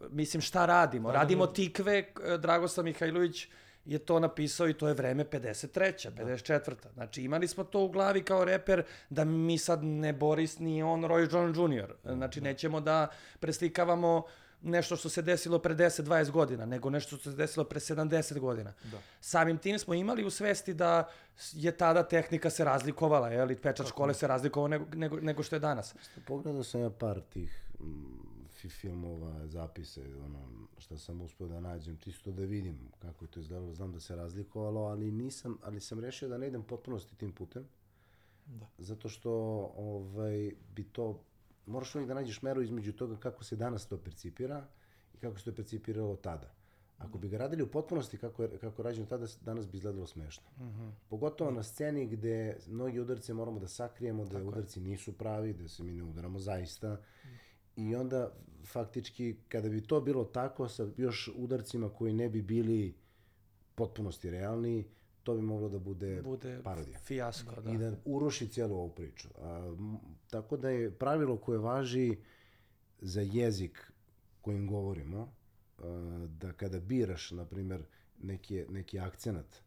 mislim, šta radimo? Radimo tikve, e, Dragoslav Mihajlović je to napisao i to je vreme 53. 54. Znači imali smo to u glavi kao reper da mi sad ne Boris ni on Roy John Jr. Znači nećemo da preslikavamo nešto što se desilo pre 10-20 godina, nego nešto što se desilo pre 70 godina. Da. Samim tim smo imali u svesti da je tada tehnika se razlikovala, je li, pečat škole se razlikovao nego, nego, nego što je danas. Pogledao sam ja par tih fi- filmova, zapise, ono, što sam uspio da nađem, čisto da vidim kako je to izgledalo, znam da se razlikovalo, ali nisam, ali sam rešio da ne idem potpunosti tim putem, Da. zato što ovaj, bi to, moraš uvijek da nađeš meru između toga kako se danas to percipira i kako se to percipiralo tada. Ako bi ga radili u potpunosti kako je, kako je rađeno tada, danas bi izgledalo smešno. Pogotovo na sceni gde mnogi udarce moramo da sakrijemo, da udarci nisu pravi, da se mi ne udaramo zaista. I onda, faktički, kada bi to bilo tako, sa još udarcima koji ne bi bili potpunosti realni, to bi moglo da bude, Bude parodija. fijasko, da. I da uruši cijelu ovu priču. A, tako da je pravilo koje važi za jezik kojim govorimo, a, da kada biraš, na primjer, neki, neki akcenat,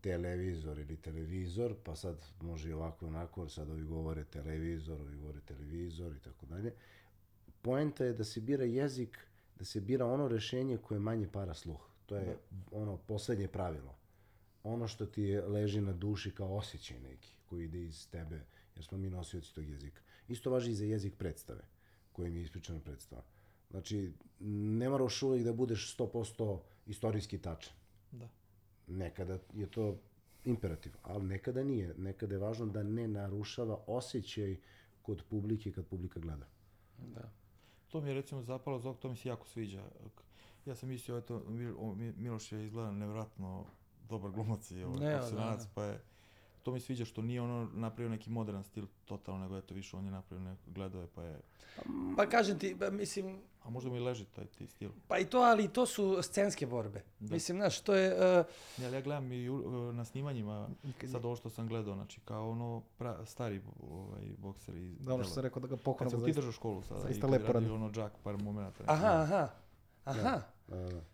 televizor ili televizor, pa sad može i ovako i onako, sad ovi govore televizor, ovi govore televizor i tako dalje. Poenta je da se bira jezik, da se bira ono rešenje koje manje para sluh. To je ono poslednje pravilo. Ono što ti je, leži na duši kao osjećaj neki, koji ide iz tebe, jer smo mi nosioci tog jezika. Isto važi i za jezik predstave, kojim je ispričana predstava. Znači, ne moraš uvijek da budeš 100% istorijski tačan. Da. Nekada je to imperativ, ali nekada nije. Nekada je važno da ne narušava osjećaj kod publike kad publika gleda. da. To mi je recimo zapalo zbog, to mi se jako sviđa. Ja sam mislio, eto, Miloš je izgleda nevjerojatno dobar glumac i ovaj, Ne, profesionalac, da, da. pa je, to mi sviđa što nije ono napravio neki modern stil totalno, nego eto više on je napravio neko, gledao je pa je, Pa kažem ti, ba, mislim, a možda mu i leži taj ti stil. pa i to, ali to su scenske borbe. Mislim, znaš, to je... Uh, Ne, ali ja gledam i u- na snimanjima, sad ovo što sam gledao, znači kao ono pra, stari ovaj, bokser iz Da, ono što sam rekao da ga Kad pohvalim sam ti držao školu sada i kad lepo ono Jack par momenta. aha, aha. Aha. Da, da.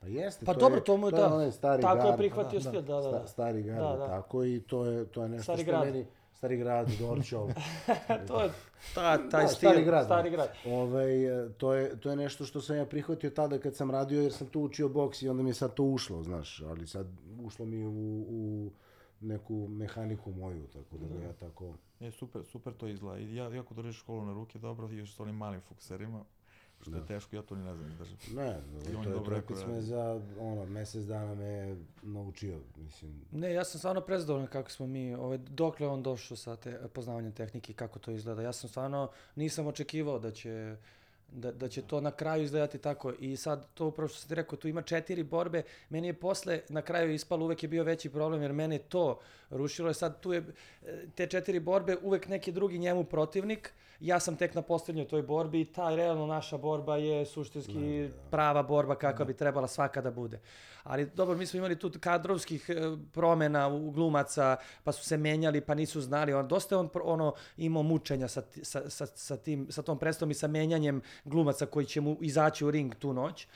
Pa jeste, Pa to dobro, je, to mu je, to da. je onaj stari Tako je prihvatio da, stil, da, da. da. stari gard, Da, da. tako i to je, to je nešto Stari što grad. meni, stari grad, Dorčol, [laughs] to je ta, taj Da, stil. stari grad, Stari da. grad. Ovaj, e, to, je, to je nešto što sam ja prihvatio tada kad sam radio, jer sam tu učio boks i onda mi je sad to ušlo, znaš, ali sad ušlo mi u, u neku mehaniku moju, tako da ga ja tako... Je, super, super to izgleda. I ja, jako držiš školu na ruke, dobro, i još s onim malim fukserima, što je teško, ja to ni ne znam izdržati. Ne, I on to je rekao, me da. za, ono, mesec dana me je naučio, mislim, Ne, ja sam stvarno prezadovoljan kako smo mi, ovaj, dokle on došao sa te, poznavanjem tehnike i kako to izgleda. Ja sam stvarno, nisam očekivao da će, da, da će to na kraju izgledati tako. I sad, to upravo što sam ti rekao, tu ima četiri borbe. Meni je posle, na kraju ispalo, uvek je bio veći problem, jer mene to rušilo. Je sad, tu je, e, te četiri borbe, uvek neki drugi njemu protivnik. Ja sam tek na poslednjoj toj borbi i ta realno naša borba je suštinski prava borba kakva bi trebala svaka da bude. Ali dobro, mi smo imali tu kadrovskih e, promena u glumaca, pa su se menjali, pa nisu znali. On, dosta je on ono, imao mučenja sa, sa, sa, sa, tim, sa tom predstavom i sa menjanjem glumaca koji će mu izaći u ring tu noć.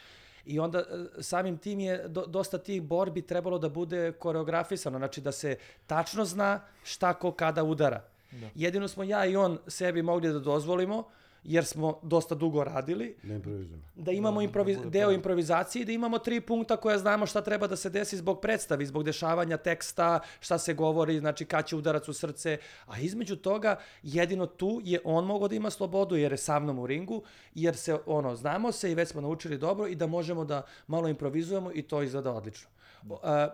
I onda e, samim tim je do, dosta tih borbi trebalo da bude koreografisano, znači da se tačno zna šta ko kada udara. Jedino smo ja i on sebi mogli da dozvolimo, jer smo dosta dugo radili, ne improvizujem. da imamo Da, improviz, da deo improvizacije i da imamo tri punkta koja znamo šta treba da se desi zbog predstavi, zbog dešavanja teksta, šta se govori, znači kad će udarac u srce, a između toga jedino tu je on mogao da ima slobodu jer je sa mnom u ringu, jer se ono, znamo se i već smo naučili dobro i da možemo da malo improvizujemo i to izgleda odlično. A,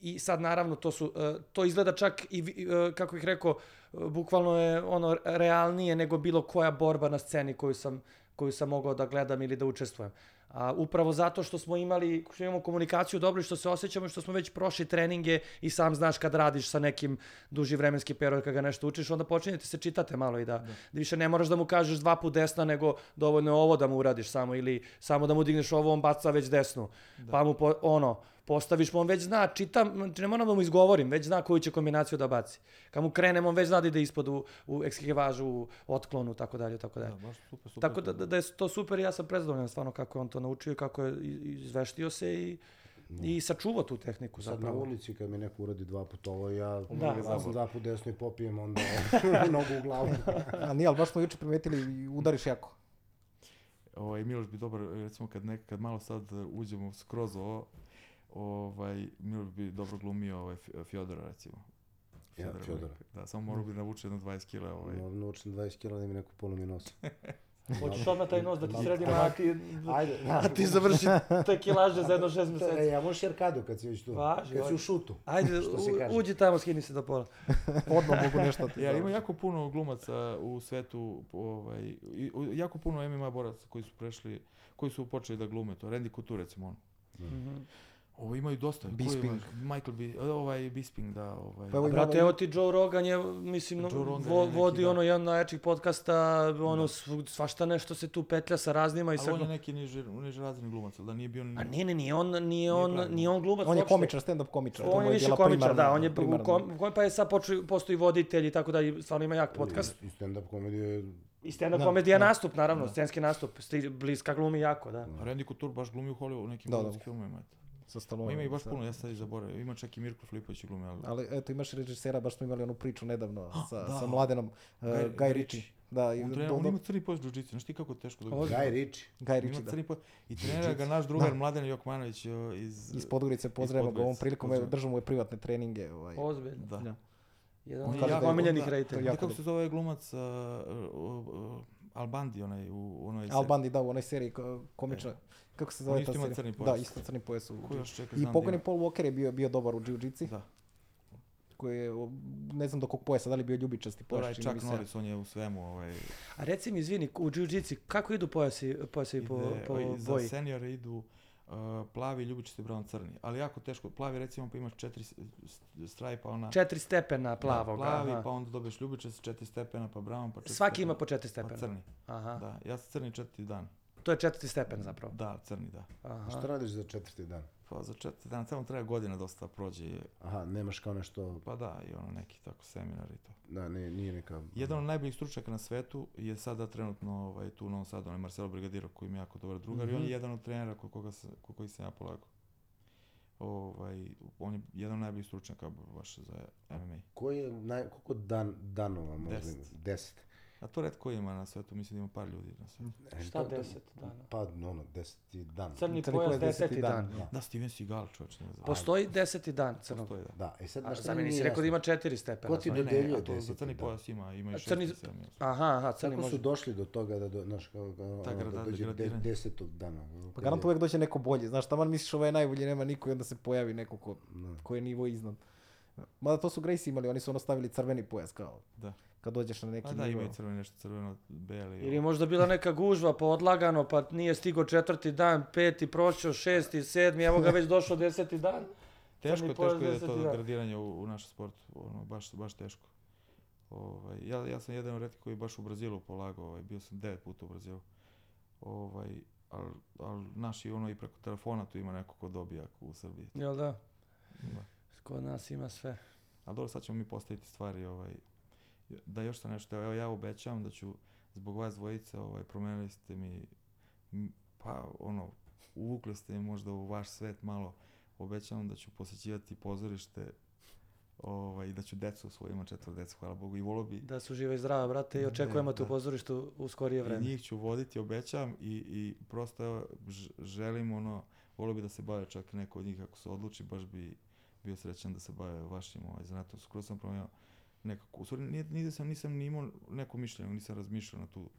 I sad naravno to su e, to izgleda čak i e, kako ih rekao e, bukvalno je ono realnije nego bilo koja borba na sceni koju sam koju sam mogao da gledam ili da učestvujem. A upravo zato što smo imali, što imamo komunikaciju dobro i što se osjećamo i što smo već prošli treninge i sam znaš kad radiš sa nekim duži vremenski period kad ga nešto učiš, onda počinjete se čitate malo i da, da. više ne moraš da mu kažeš dva put desna, nego dovoljno je ovo da mu uradiš samo ili samo da mu digneš ovo, on baca već desnu. Da. Pa mu po, ono, postaviš mu, on već zna, čitam, znači ne moram da mu izgovorim, već zna koju će kombinaciju da baci. Kad mu krenem, on već zna da ide ispod u, u ekskivažu, u otklonu, tako dalje, tako dalje. Da, baš super, super. Tako da, da, da je to super i ja sam prezadovoljan stvarno kako je on to naučio i kako je izveštio se i, i sačuvao tu tehniku Sad na zapravo. ulici kad mi neko uradi dva puta ovo, ja, Da. ja sam dva put desno i popijem onda [laughs] [laughs] nogu u glavu. A nije, ali baš smo juče primetili i udariš jako. Ovaj, Miloš bi dobar, recimo kad, nek, kad malo sad uh, uđemo skroz ovo, ovaj, Miloš bi dobro glumio ovaj, Fjodora recimo. Ja, Fjodora Fjodora. Bajka. Da, samo morao bi navuče jedno 20 kila. Ovaj. No, naučim 20 kila da mi neko polu mi nosi. [laughs] Hoćeš odmah taj nos da ti Malo- sredimo, a ti, [laughs] Ajde, da. a [laughs] ti završi te kilaže za jedno šest E, meseci. ja možeš jerkadu kad si već tu. Važi, kad si u šutu. Ajde, Što se u, kaže. uđi tamo, skini se do pola. Odmah mogu nešto ti Ja, ima jako puno glumaca u svetu, ovaj, i, jako puno MMA boraca koji su prešli, koji su počeli da glume to. Randy Couture recimo on. Mhm. Ovo imaju dosta. Bisping. ima? Michael B, ovaj Bisping, da, ovaj. Pa brate, ovaj- evo ti Joe Rogan je, mislim, Joe Rogan vo, je neki, vodi da. ono jedan najjačih podcasta, ono, svu- svašta nešto se tu petlja sa raznima i Ali sa... on je neki niže, niže razredni glumac, ali da nije bio... A nije, ne, nije on, nije on, pravi. nije on glumac On je komičar, stand-up komičar. to On je više komičar, da, on je u primarna- kom, kom, pa je sad počeo, postoji voditelj i tako da, stvarno ima jak podcast. I stand-up komedija je... I stand-up Da, komedija da. nastup, naravno, scenski nastup, bliska glumi jako, da. Randy Couture baš glumi u Hollywoodu, u nekim Da, da. filmovima. eto. Sa Stallone. ima ih baš sa- puno, ja sad i zaboravim. Ima čak i Mirko Flipović glume, ali... Ali eto imaš režisera, baš smo imali onu priču nedavno [gasps] sa, da. sa Mladenom, uh, Guy- Guy, Guy Ritchie. Ritchie. Da, i On, do- trenira, do- on ima crni pojas jiu znaš ti kako je teško da Ritchie. Guy Ima Ritchie, da. pojas. I trenira ga naš drugar Mladen Jokmanović iz... Iz Podgorice pozdravimo ga ovom prilikom, pozdravimo. držamo mu je privatne treninge. Ovaj. Ozbiljno. Da. Da. Jedan On od je jako da je- omiljenih da, rejtera. je kako se zove glumac uh, uh, uh, Albandi, onaj u onoj... Al Bundy, da, u onoj seriji ko- komična. Kako se zove ta serija? crni Da, pojas. isto crni pojas. u- Ko još čeka, I znam da pokojni. Paul Walker je bio, bio dobar u jiu-jitsi, Da. koji je, ne znam do kog pojasa, da li je bio ljubičasti Dobra, pojas, i čini mi Chuck se. Norris, on je u svemu, ovaj... A reci mi, izvini, u jiu-jitsi, kako idu pojasi, pojasi po, ide, po za boji? seniore idu uh, plavi, ljubičasti, brown, crni. Ali jako teško. Plavi, recimo, pa imaš četiri strajpa, ona... Četiri stepena plavog. Da, plavi, aha. pa onda dobiješ ljubičasti, četiri stepena, pa brown, pa četiri Svaki ima stepena, po četiri pa stepena. crni. Aha. Da, ja sam crni četiri dan. To je četvrti stepen zapravo. Da, crni, da. A šta Aha. radiš za četvrti dan? Pa za četiri dana, samo treba godina dosta da prođe. Aha, nemaš kao nešto, Pa da, i ono neki tako seminar i to. da, ne, nije neka... Jedan od najboljih stručnjaka na svetu je sada trenutno ovaj, tu u Novom Sadu, onaj Marcelo Brigadiro koji mi je jako dobar drugar i on je Mhm. jedan od trenera kod koga sam, kod koji sam ja polagao. Ovaj, on je jedan od najboljih stručnjaka baš za MMA. Koji je, naj, koliko dan, danova možda ima? Deset. Deset. A to redko ima na svetu, mislim da ima par ljudi na svetu. E, Šta to- deset dana? Pa, ono, deseti dan. Crni Crni pojas deseti deseti dan. dan. Da. Da, Steven Seagal, čovječ, ne znam. Postoji deseti dan crnog. Postoji, da. Da, e sad, A, šta mi meni nije si rekao da ima četiri stepena. Ko ti znači. Ne, dodeljuje ne, a to za deseti crni dan? pojas ima, ima i A šesti, crni-. Aha, aha, crni Kako su došli do toga da, do, znaš, kao, kao, Ta grada- da dođe de, desetog dana? Pa garant uvijek dođe neko bolji. Znaš, taman misliš ovo je najbolji, nema niko i onda se pojavi neko ko, Da. ko je nivo iznad. Mada to su Gracie imali, oni su ono stavili crveni pojas kao. Da. Kad dođeš na neki A da, nivo. ima i crveno, nešto crveno, beli. Ili je možda bila neka gužva pa odlagano, pa nije stigo četvrti dan, peti prošao, šesti, sedmi, evo ga već došao deseti dan. Teško, teško je da to dan. gradiranje u, u našem sportu, ono, baš, baš teško. Ovaj, ja, ja sam jedan od retkih koji je baš u Brazilu polagao, ovaj, bio sam devet puta u Brazilu. Ovaj, ali al, naši ono i preko telefona tu ima neko ko dobija u Srbiji. Jel da? Da. Kod nas ima sve. Ali dobro, sad ćemo mi postaviti stvari, ovaj, da još sam nešto, evo ja obećavam da ću zbog vas dvojice, ovaj, promenili ste mi, pa ono, uvukli ste mi možda u vaš svet malo, obećavam da ću posjećivati pozorište, ovaj, i da ću decu svoju, imam četvr deca, hvala Bogu, i volio bi, Da su živa i zdrava, brate, i Da, očekujemo te u da. pozorištu u skorije i vreme. njih ću voditi, obećavam, i, i prosto evo, želim ono, volio bi da se bave čak neko od njih ako se odluči, baš bi bio srećan da se bave vašim ovaj, zanatom. Skoro sam promenio nekako, u stvari nije, nije sam, nisam ni imao neko mišljenje, nisam razmišljao na tu,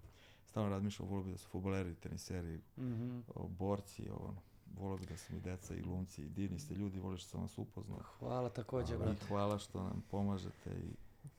stalno razmišljao, volio bi da su futboleri, teniseri, Mhm. o, borci, ono, volio bi da su mi deca i glumci, i divni ste ljudi, volio što sam vas upoznao. Hvala također, I brate. hvala što nam pomažete i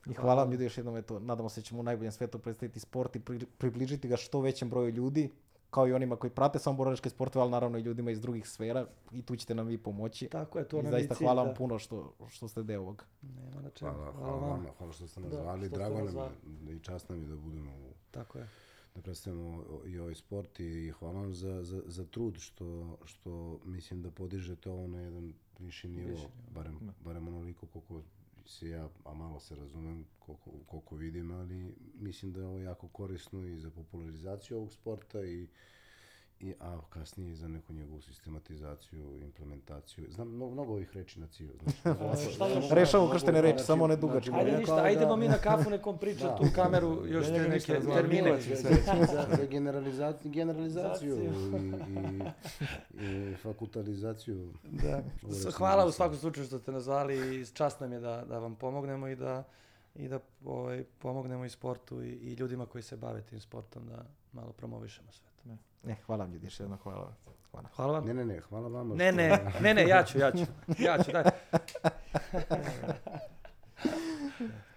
I hvala vam ljudi još jednom, eto, nadamo se da ćemo u najboljem svetu predstaviti sport i pri- približiti ga što većem broju ljudi, kao i onima koji prate samo borilačke sportove, ali naravno i ljudima iz drugih sfera i tu ćete nam vi pomoći. Tako je, to I nam je zaista cilj, hvala da. vam puno što, što ste deo ovog. Nema na čemu. Hvala, Hvala, hvala vama. vama, hvala što ste nas Da, zvali, drago nam zvali. je i čast nam je da budemo u, Tako je. da predstavimo i ovaj sport i hvala vam za, za, za trud što, što mislim da podižete ovo na jedan viši nivo, Viši nivo. barem, Da. barem onoliko koliko se ja, a malo se razumem, koliko, koliko vidim, ali mislim da je ovo jako korisno i za popularizaciju ovog sporta i i, a kasnije za neku njegovu sistematizaciju, implementaciju. Znam mnogo, mnogo ovih reči na cilju. [laughs] Znači? Rešavamo krštene reči, znači- samo one dugačke. znači, Ajde ja ništa, kao ajdemo da- mi na kafu nekom pričati Da. u kameru još te neke ne termine. [laughs] Za, za, za generalizaciju, generalizaciju i, i, i fakultalizaciju. Da. Hvala u svakom slučaju što ste nas zvali i čast nam je da, da vam pomognemo i da, i da ovaj, pomognemo i sportu i, i ljudima koji se bave tim sportom da malo promovišemo sve. To. Ne, hvala vam ljudi još još jednom. jedno hvala. Hvala vam. Ne, ne, ne, hvala vama. Ne, što- ne, ne, ne, ja ću, ja ću. Ja ću, daj. [laughs]